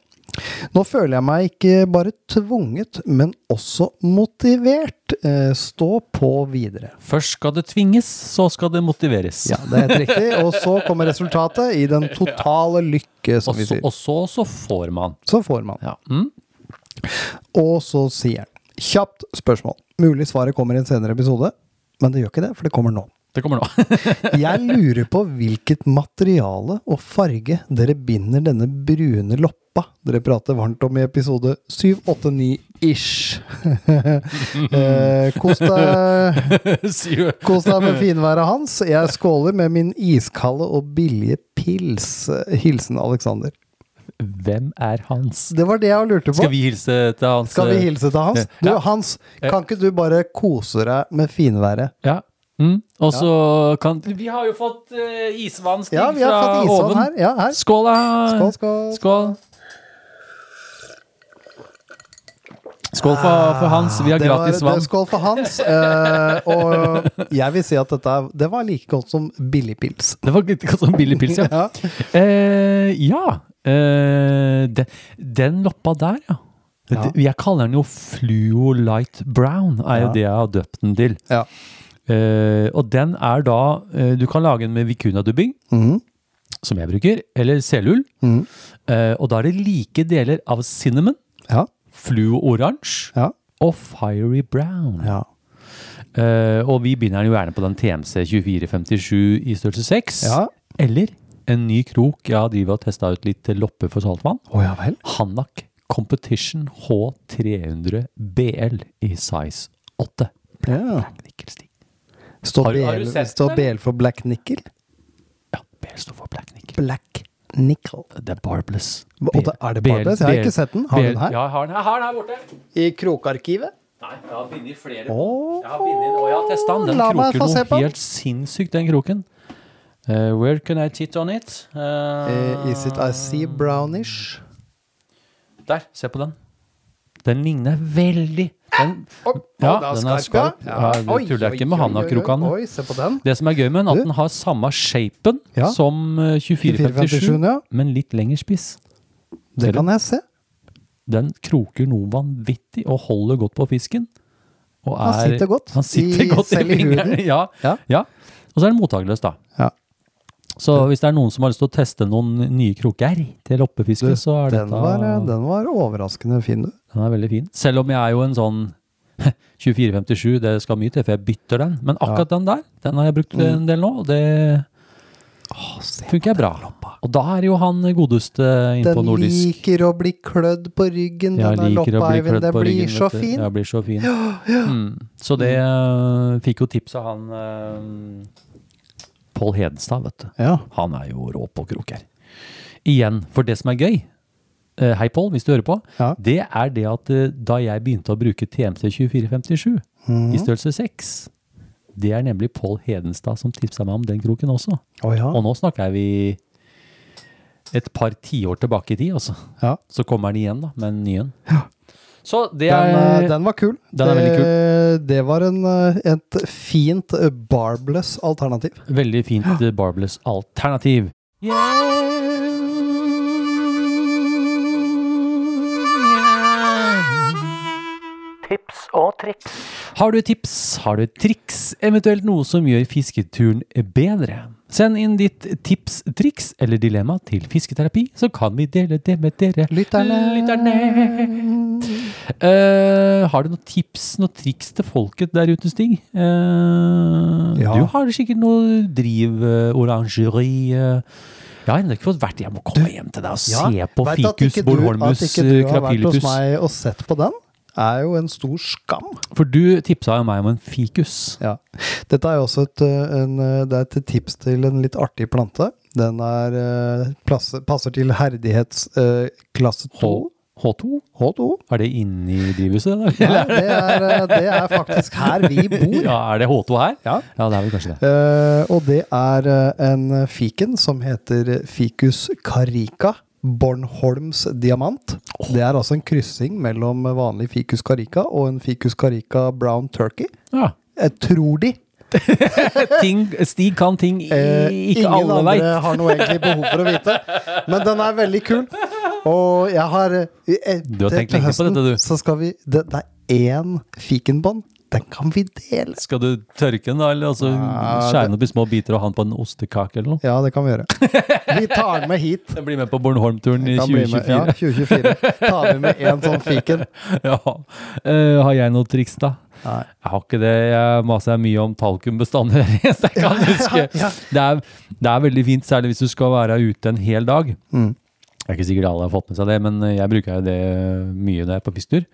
Nå føler jeg meg ikke bare tvunget, men også motivert. Eh, stå på videre. Først skal det tvinges, så skal det motiveres. Ja, det er helt riktig. Og så kommer resultatet i den totale lykke, som Og vi sier. og så, så får man. Så får man. Ja. Mm. Og så sier han Kjapt spørsmål. Mulig svaret kommer i en senere episode, men det gjør ikke det, for det kommer nå. Det kommer nå. Jeg lurer på hvilket materiale og farge dere binder denne brune loppa dere prater varmt om i episode 789-ish. eh, kos deg med finværet hans. Jeg skåler med min iskalde og billige pils. Hilsen Alexander. Hvem er Hans? Det var det jeg lurte på. Skal vi hilse til Hans? Skal vi hilse til Hans? Du, Ja. Hans, kan ikke du bare kose deg med finværet? Ja. Mm. Og så kan Vi har jo fått uh, isvann, Stig, Ja, fra isvann oven. her. Ja, her. Skål, da. Skål, skål. Skål. Skål for, for Hans. Vi har Det var- gratis det- vann. Skål for Hans. Uh, og jeg vil si at dette det var like godt som billigpils. Det var like godt som billigpils, ja. Ja. Uh, ja. Eh, den, den loppa der, ja. Ja. Jeg kaller den jo Fluo Light Brown, er jo Ja. det jeg har døpt den til. Ja. Eh, og den er da uh, Du kan lage den med vicuna-dubbing, Mhm. som jeg bruker, eller selull. Mm. Uh, og da er det like deler av cinnamon, Ja. fluo oransje Ja. og fiery brown. ja. Eh, og vi binder den jo gjerne på den TMC 2457 i størrelse 6. Ja. Eller en ny krok. Jeg har drivet og testa ut litt lopper for saltvann. Oh, ja vel. Hanak Competition H300 BL i size 8. Ja. Nikkelstig. Står, Har BL, har sett står BL for black nickel? Ja, BL står for black nickel. Black nickel. Det er barbless. BL, det, er det barbless? Jeg har ikke sett den. Har du den her? Ja, jeg har den her, jeg har den her borte. I krokarkivet? Nei, jeg har bindet flere. Åh. Jeg har bindet og jeg har testa den. Den La kroker noe helt sinnssykt, den kroken. Uh, where can I tit on it? Eh, Eh, is it I see brownish? Der, se på den. Den ligner veldig den, Ja, den er skarp. Ja, det tuller ikke med den. Det som er gøy med den, at den har samme shapen Ja. som eh, 2457, 2457, ja. men litt lengre spiss. Det kan jeg se. Den kroker noe vanvittig og holder godt på fisken. Og Han sitter godt Han sitter i- godt i i. Ja, Ja. ja. Og så er den mottakeløs, da. Ja. Så hvis det er noen som har lyst til å teste noen nye kroker til loppefiske, Du, så er Den dette var, eh, den var overraskende fin, du. Den er veldig fin. Selv om jeg er jo en sånn 2457, det skal mye til for jeg bytter den. Men akkurat den der, den har jeg brukt Mm. en del nå, og det funker bra. Og da er jo han godeste inne på nordisk. Den liker å bli klødd på ryggen, denne liker å loppa, Eivind. Den blir ryggen. så fin. Ja, blir så fin. Mm. Så det eh, fikk jo tips av han Pål Hedenstad, vet du. Ja. Han er jo rå på kroker. Igjen, for det som er gøy, eh, hei Pål, hvis du hører på, Ja. det er det at eh, da jeg begynte å bruke TMC 2457 mm. i størrelse 6, det er nemlig Pål Hedenstad som tipsa meg om den kroken også. Å ja. Og nå snakker vi et par tiår tilbake i tid, altså. ja. Så kommer den igjen, da, med en ny en. Så det Den, eh, er den var kul. Den er kul. det, det var en, eh, et fint eh, barbless alternativ. veldig fint barbless alternativ. Tips og triks. Har du tips, har du triks, eventuelt noe som gjør fisketuren bedre? Send inn ditt tips, triks eller dilemma til Fisketerapi, så kan vi dele det med dere. Lytterne. Eh, har du noen tips, noen triks til folket der ute, Stig? Uh, Ja. Du har sikkert noe driv, uh, orangeri eh. Jeg har ennå ikke fått vært Jeg må komme hjem til deg og se på vet at Fikus ikke du- Bornholmus At ikke du har vært hos meg og sett på den, er jo en stor skam. For du tipsa jo meg om en fikus. Ja. Dette er jo også et, eh, en, eh, det er et tips til en litt artig plante. Den er, plasser, passer til herdighetsklasse klasse 2. H2? H2. Er det inni drivhuset? Nei, det er, eh, det er faktisk her vi bor. Ja, er det H2 her? Ja. Ja, det er vel kanskje det. Uh, og det er eh, en fiken som heter Ficus carica. Bornholms diamant. Det er altså en kryssing mellom vanlig Ficus carica og en Ficus carica brown turkey. Ja. Jeg tror de. Ting, Stig kan ting Eh, ikke ingen alle andre veit. har noe egentlig behov for å vite. Men den er veldig kul. Og jeg har eh, eh, Du har tenkt lenge på dette, du. Så skal vi Det, det er én fikenbånd. Den kan vi dele. Skal du tørke den, da? Eller altså, Ja, skjære den opp i små biter og ha den på en ostekake eller noe? Ja, det kan vi gjøre. Vi tar den med hit. Den blir med på Bornholm-turen i Kan bli med. Ja, 2024. 2024. Tar vi med én sånn fiken. Ja. Uh, har jeg noe triks, da? Nei. Jeg har ikke det. Jeg maser mye om talkumbestander. Jeg kan huske. ja. Det, er, det er veldig fint, særlig hvis du skal være ute en hel dag. Mm. Det er ikke sikkert alle har fått med seg det, men jeg bruker jo det mye når jeg er på pisstur.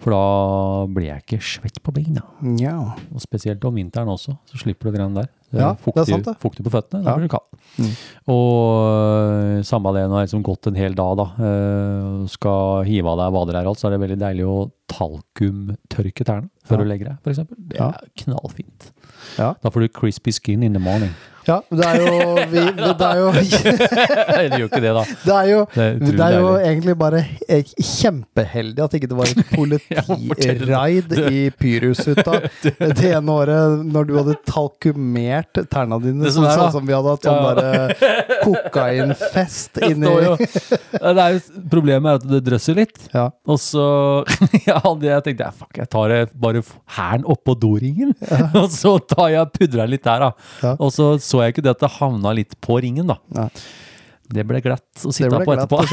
For da blir jeg ikke svett på beina. Ja. Og spesielt om vinteren også, så slipper du greiene der. Ja, det er sant det. fuktig på føttene, da Ja. blir du kald. Mm. Og øh, samme det når jeg har liksom gått en hel dag da, øh, skal hive av deg vader her alt, så er det veldig deilig å talkumtørke tærne før Ja. du legger deg, eksempel. Det er knallfint. Ja. Da får du crispy skin in the morning. Ja, det er jo vi, det, er jo det gjør ikke det da. Det er jo, Det er det er jo egentlig bare eh, kjempeheldig at ikke det var et politiraid i Pyrushytta det ene året når du hadde talkumert tærne dine, sånn, er, sånn som vi hadde hatt sånn Ja. derre kokainfest inni det er jo, Problemet er at det drøsser litt. Ja. Og så ja, Jeg tenkte jeg, fuck, jeg tar bare hæren oppå doringen. og så tar jeg pudrer litt der, da. Ja. Og så så jeg ikke det at det havna litt på ringen, da. Nei. Det ble glatt å sitte på etterpå.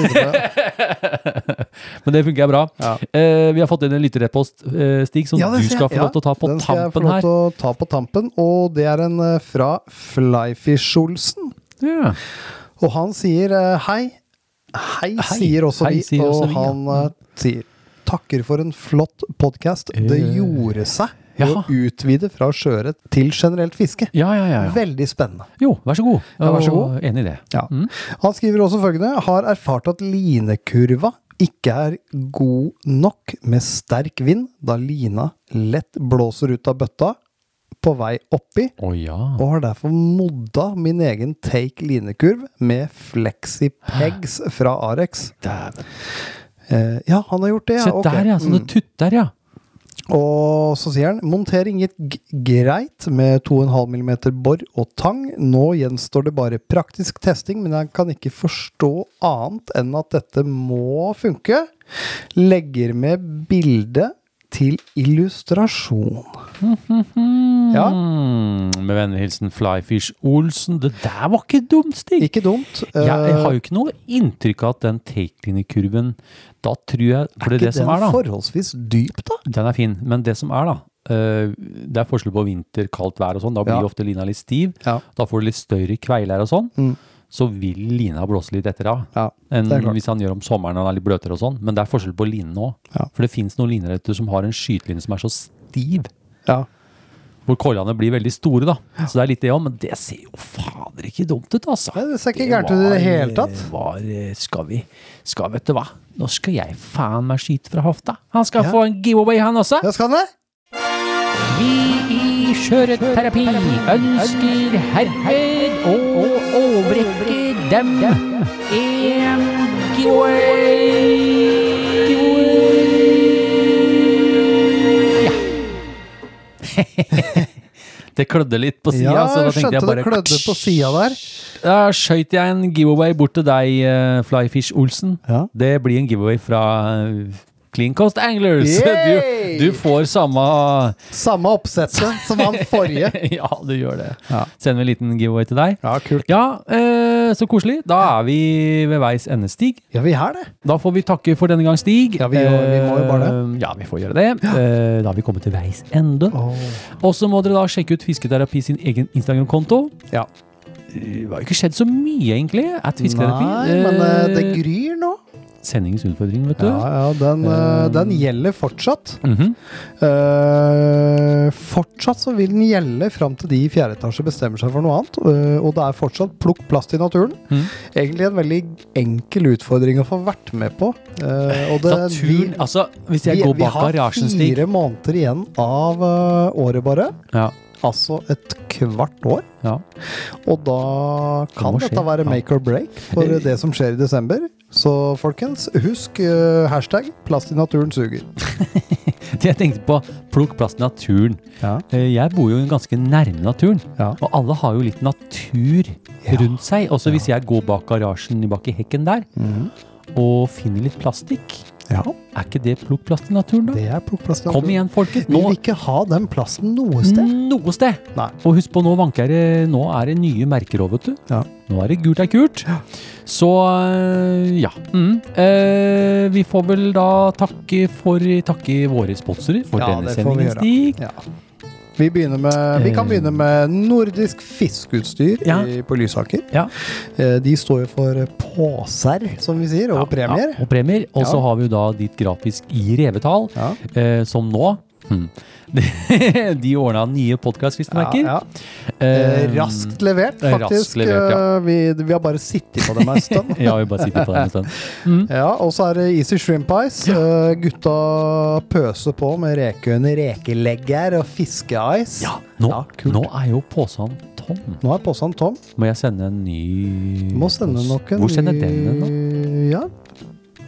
Men det fungerer bra. Ja. Eh, vi har fått inn en lytterrepost, eh, Stig, som Ja, du skal jeg. få lov til å ta på Den skal jeg få lov til å ta på tampen, og det er en eh, fra Flyfish-Olsen. Ja. Og han sier eh, hei. Hei, Hei. sier også Hei, vi. sier også og vi, ja. han eh, sier takker for en flott podkast. Det gjorde seg ja. å utvide fra sjøørret til generelt fiske. Ja, ja, ja, ja. Veldig spennende. Jo, vær så god. Ja, vær så god. Enig i det. Ja. Mm. Han skriver også følgende Har erfart at linekurva ikke er god nok med sterk vind, da lina lett blåser ut av bøtta på vei oppi, oh, ja. og har derfor modda min egen take linekurv med flexipegs fra Arex. Dæven. Eh, ja, han har gjort det, ja. Se der, ja. Sånne Mm. tutter, ja. Og så sier han montering gikk greit med 2,5 mm bor og tang. Nå gjenstår det bare praktisk testing, men jeg kan ikke forstå annet enn at dette må funke. Legger med bilde til illustrasjon. Ja. Mm, med vennlig hilsen Flyfish Olsen. Det der var ikke dumt, Stig! Ikke dumt. jeg, jeg har Eh, jo ikke noe inntrykk av at den take-linjekurven Da tror jeg For det er ikke det som den er, da. forholdsvis dyp, da? Den er fin. Men det som er, da eh, Det er forskjell på vinter, kaldt vær og sånn. Da blir Ja. ofte lina litt stiv. Ja. Da får du litt større kveiler og sånn. Mm. Så vil lina blåse litt etter da. Ja, enn hvis han gjør om sommeren og han er litt bløtere og sånn. Men det er forskjell på linene òg. Ja. For det fins noen liner som har en skyteline som er så stiv. ja. hvor kollene blir veldig store, da. Så det er litt det òg, men det ser jo fader ikke dumt ut, altså. Nei, det ser ikke gærent ut i det hele tatt. Var, eh, skal vi Skal, vet du hva? Nå skal jeg faen meg skyte fra hofta. Han skal Ja. få en giveaway, han også. Ja, skal han det? Vi i Skjøreterapi ønsker herved å overrekke dem en giveaway. Ja. Det klødde litt på sida, Ja, så da tenkte jeg bare det klødde på sida der. Da skøyt jeg en giveaway bort til deg, eh, Flyfish Olsen. Ja. Det blir en giveaway fra eh, Clean Coast Anglers. Du, du får samme Samme oppsettet som han forrige. Ja, du gjør det. Ja. Sender vi en liten giveaway til deg. Ja, kult. Ja, eh, så koselig. Da er vi ved veis ende, Stig. Ja, vi er det. Da får vi takke for denne gang, Stig. Ja, vi må- vi må jo bare det. Eh, Ja, vi får gjøre det. Eh, Da har vi kommet til veis ende. Og så må dere da sjekke ut Fisketerapi sin egen Instagram-konto. Ja. Det har ikke skjedd så mye, egentlig. At Fisketerapi. Nei, men eh, det Eh, gryr nå. Sendingens utfordring, vet du. Ja, ja, den, uh, den gjelder fortsatt. Mm -hmm. uh, fortsatt så vil den gjelde fram til de i fjerde etasje bestemmer seg for noe annet. Uh, og det er fortsatt plukk plast i naturen. Mm. Egentlig en veldig enkel utfordring å få vært med på. Og det, Naturen Altså, hvis jeg vi, går bak har garasjen, Stig fire måneder igjen av året bare. ja, Altså et kvart år. ja. Og da kan det dette være make or break for det som skjer i desember. Så folkens, husk uh, hashtag 'plast i naturen suger'. Jeg tenkte på plukk plast i naturen. Ja. Eh, Jeg bor jo ganske nærme naturen. Ja. Og alle har jo litt natur rundt seg. Også hvis jeg går bak garasjen bak i hekken der og finner litt plastikk, ja, er ikke det plukk plast i naturen, da? det er plukk i naturen. Kom igjen, igjen, folkens. Vi vil ikke ha den plasten noe sted. noe sted. Nei. Og husk på, nå vanker det Nå er det nye merker òg, vet du. Ja. Nå er det gult er kult. Så øh, ja. Mm. Eh, vi får vel da takke for Takke våre sponsorer for Ja, denne det får vi sendingen, gjøre. Vi, med, vi kan Eh. begynne med nordisk fiskeutstyr Ja. i, på Lysaker. Ja. Eh, De står jo for påser, som vi sier, og premier. Ja, og premier. Og så har vi jo da ditt grafisk i revetall, eh, som nå hm, De ordna nye podkast-klistremerker. Ja, ja. Eh, raskt levert, eh, faktisk. raskt levert, ja. Vi, vi har bare sittet på dem en stund. Ja, vi bare sitter på dem en stund. Mm. Ja, og så er det Easy Shrimp Ice. Eh, gutta pøser på med rekeøyne, rekelegger og fiskeice. Ja, nå, Ja, nå er jo posen tom. Nå er posen tom. Må jeg sende en ny Må sende noen nok en Hvor sender ny- den den, da? Ja.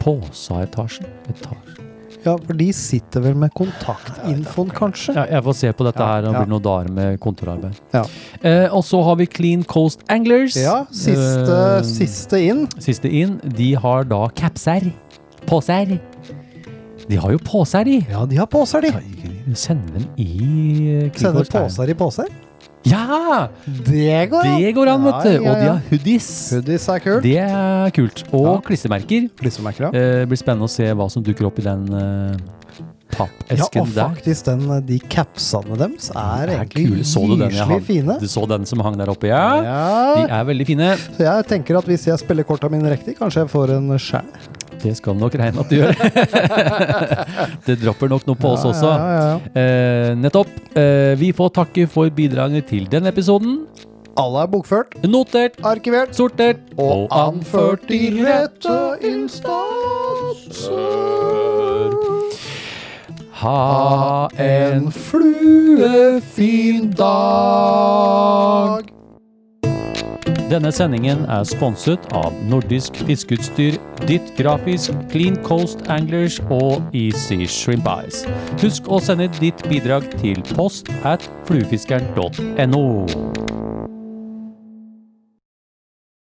Påsaetasjen? Etasje. Ja, for de sitter vel med kontaktinfoen, kanskje? Ja, jeg får se på dette her. Det ja. blir noen dager med kontorarbeid. Ja. Eh, og så har vi Clean Coast Anglers. Ja, siste, Eh, siste inn. Siste inn. De har da capser. Poser. De har jo poser, de. Ja, de har poser, de. Sende dem i Sender poser i poser. Ja! Det går an! Det går an, vet du. Ja, ja, Og de har hoodies. Hoodies er kult. Det er kult. Og Ja. klistremerker. Klissemerker, ja. Eh, blir spennende å se hva som dukker opp i den eh, Ja, og faktisk den, de capsene deres er er egentlig kule. Så du den jeg gyselig fine. Du så den som hang der oppe, ja? De er veldig fine. så jeg tenker at hvis jeg spiller korta mine riktig, kanskje jeg får en skjær. Det skal nok regne at du gjør. det dropper nok noe på oss også. Ja, ja, ja. Eh, nettopp. Eh, vi får takke for bidragene til denne episoden. Alle er bokført, Notert, arkivert sortert og anført i rette instanser. Ha en En fluefin dag. Denne sendingen er sponset av Nordisk Fiskeutstyr, Ditt Grafisk, Clean Coast Anglers og Easy Shrimp Eyes. Husk å sende ditt bidrag til post at fluefiskeren.no.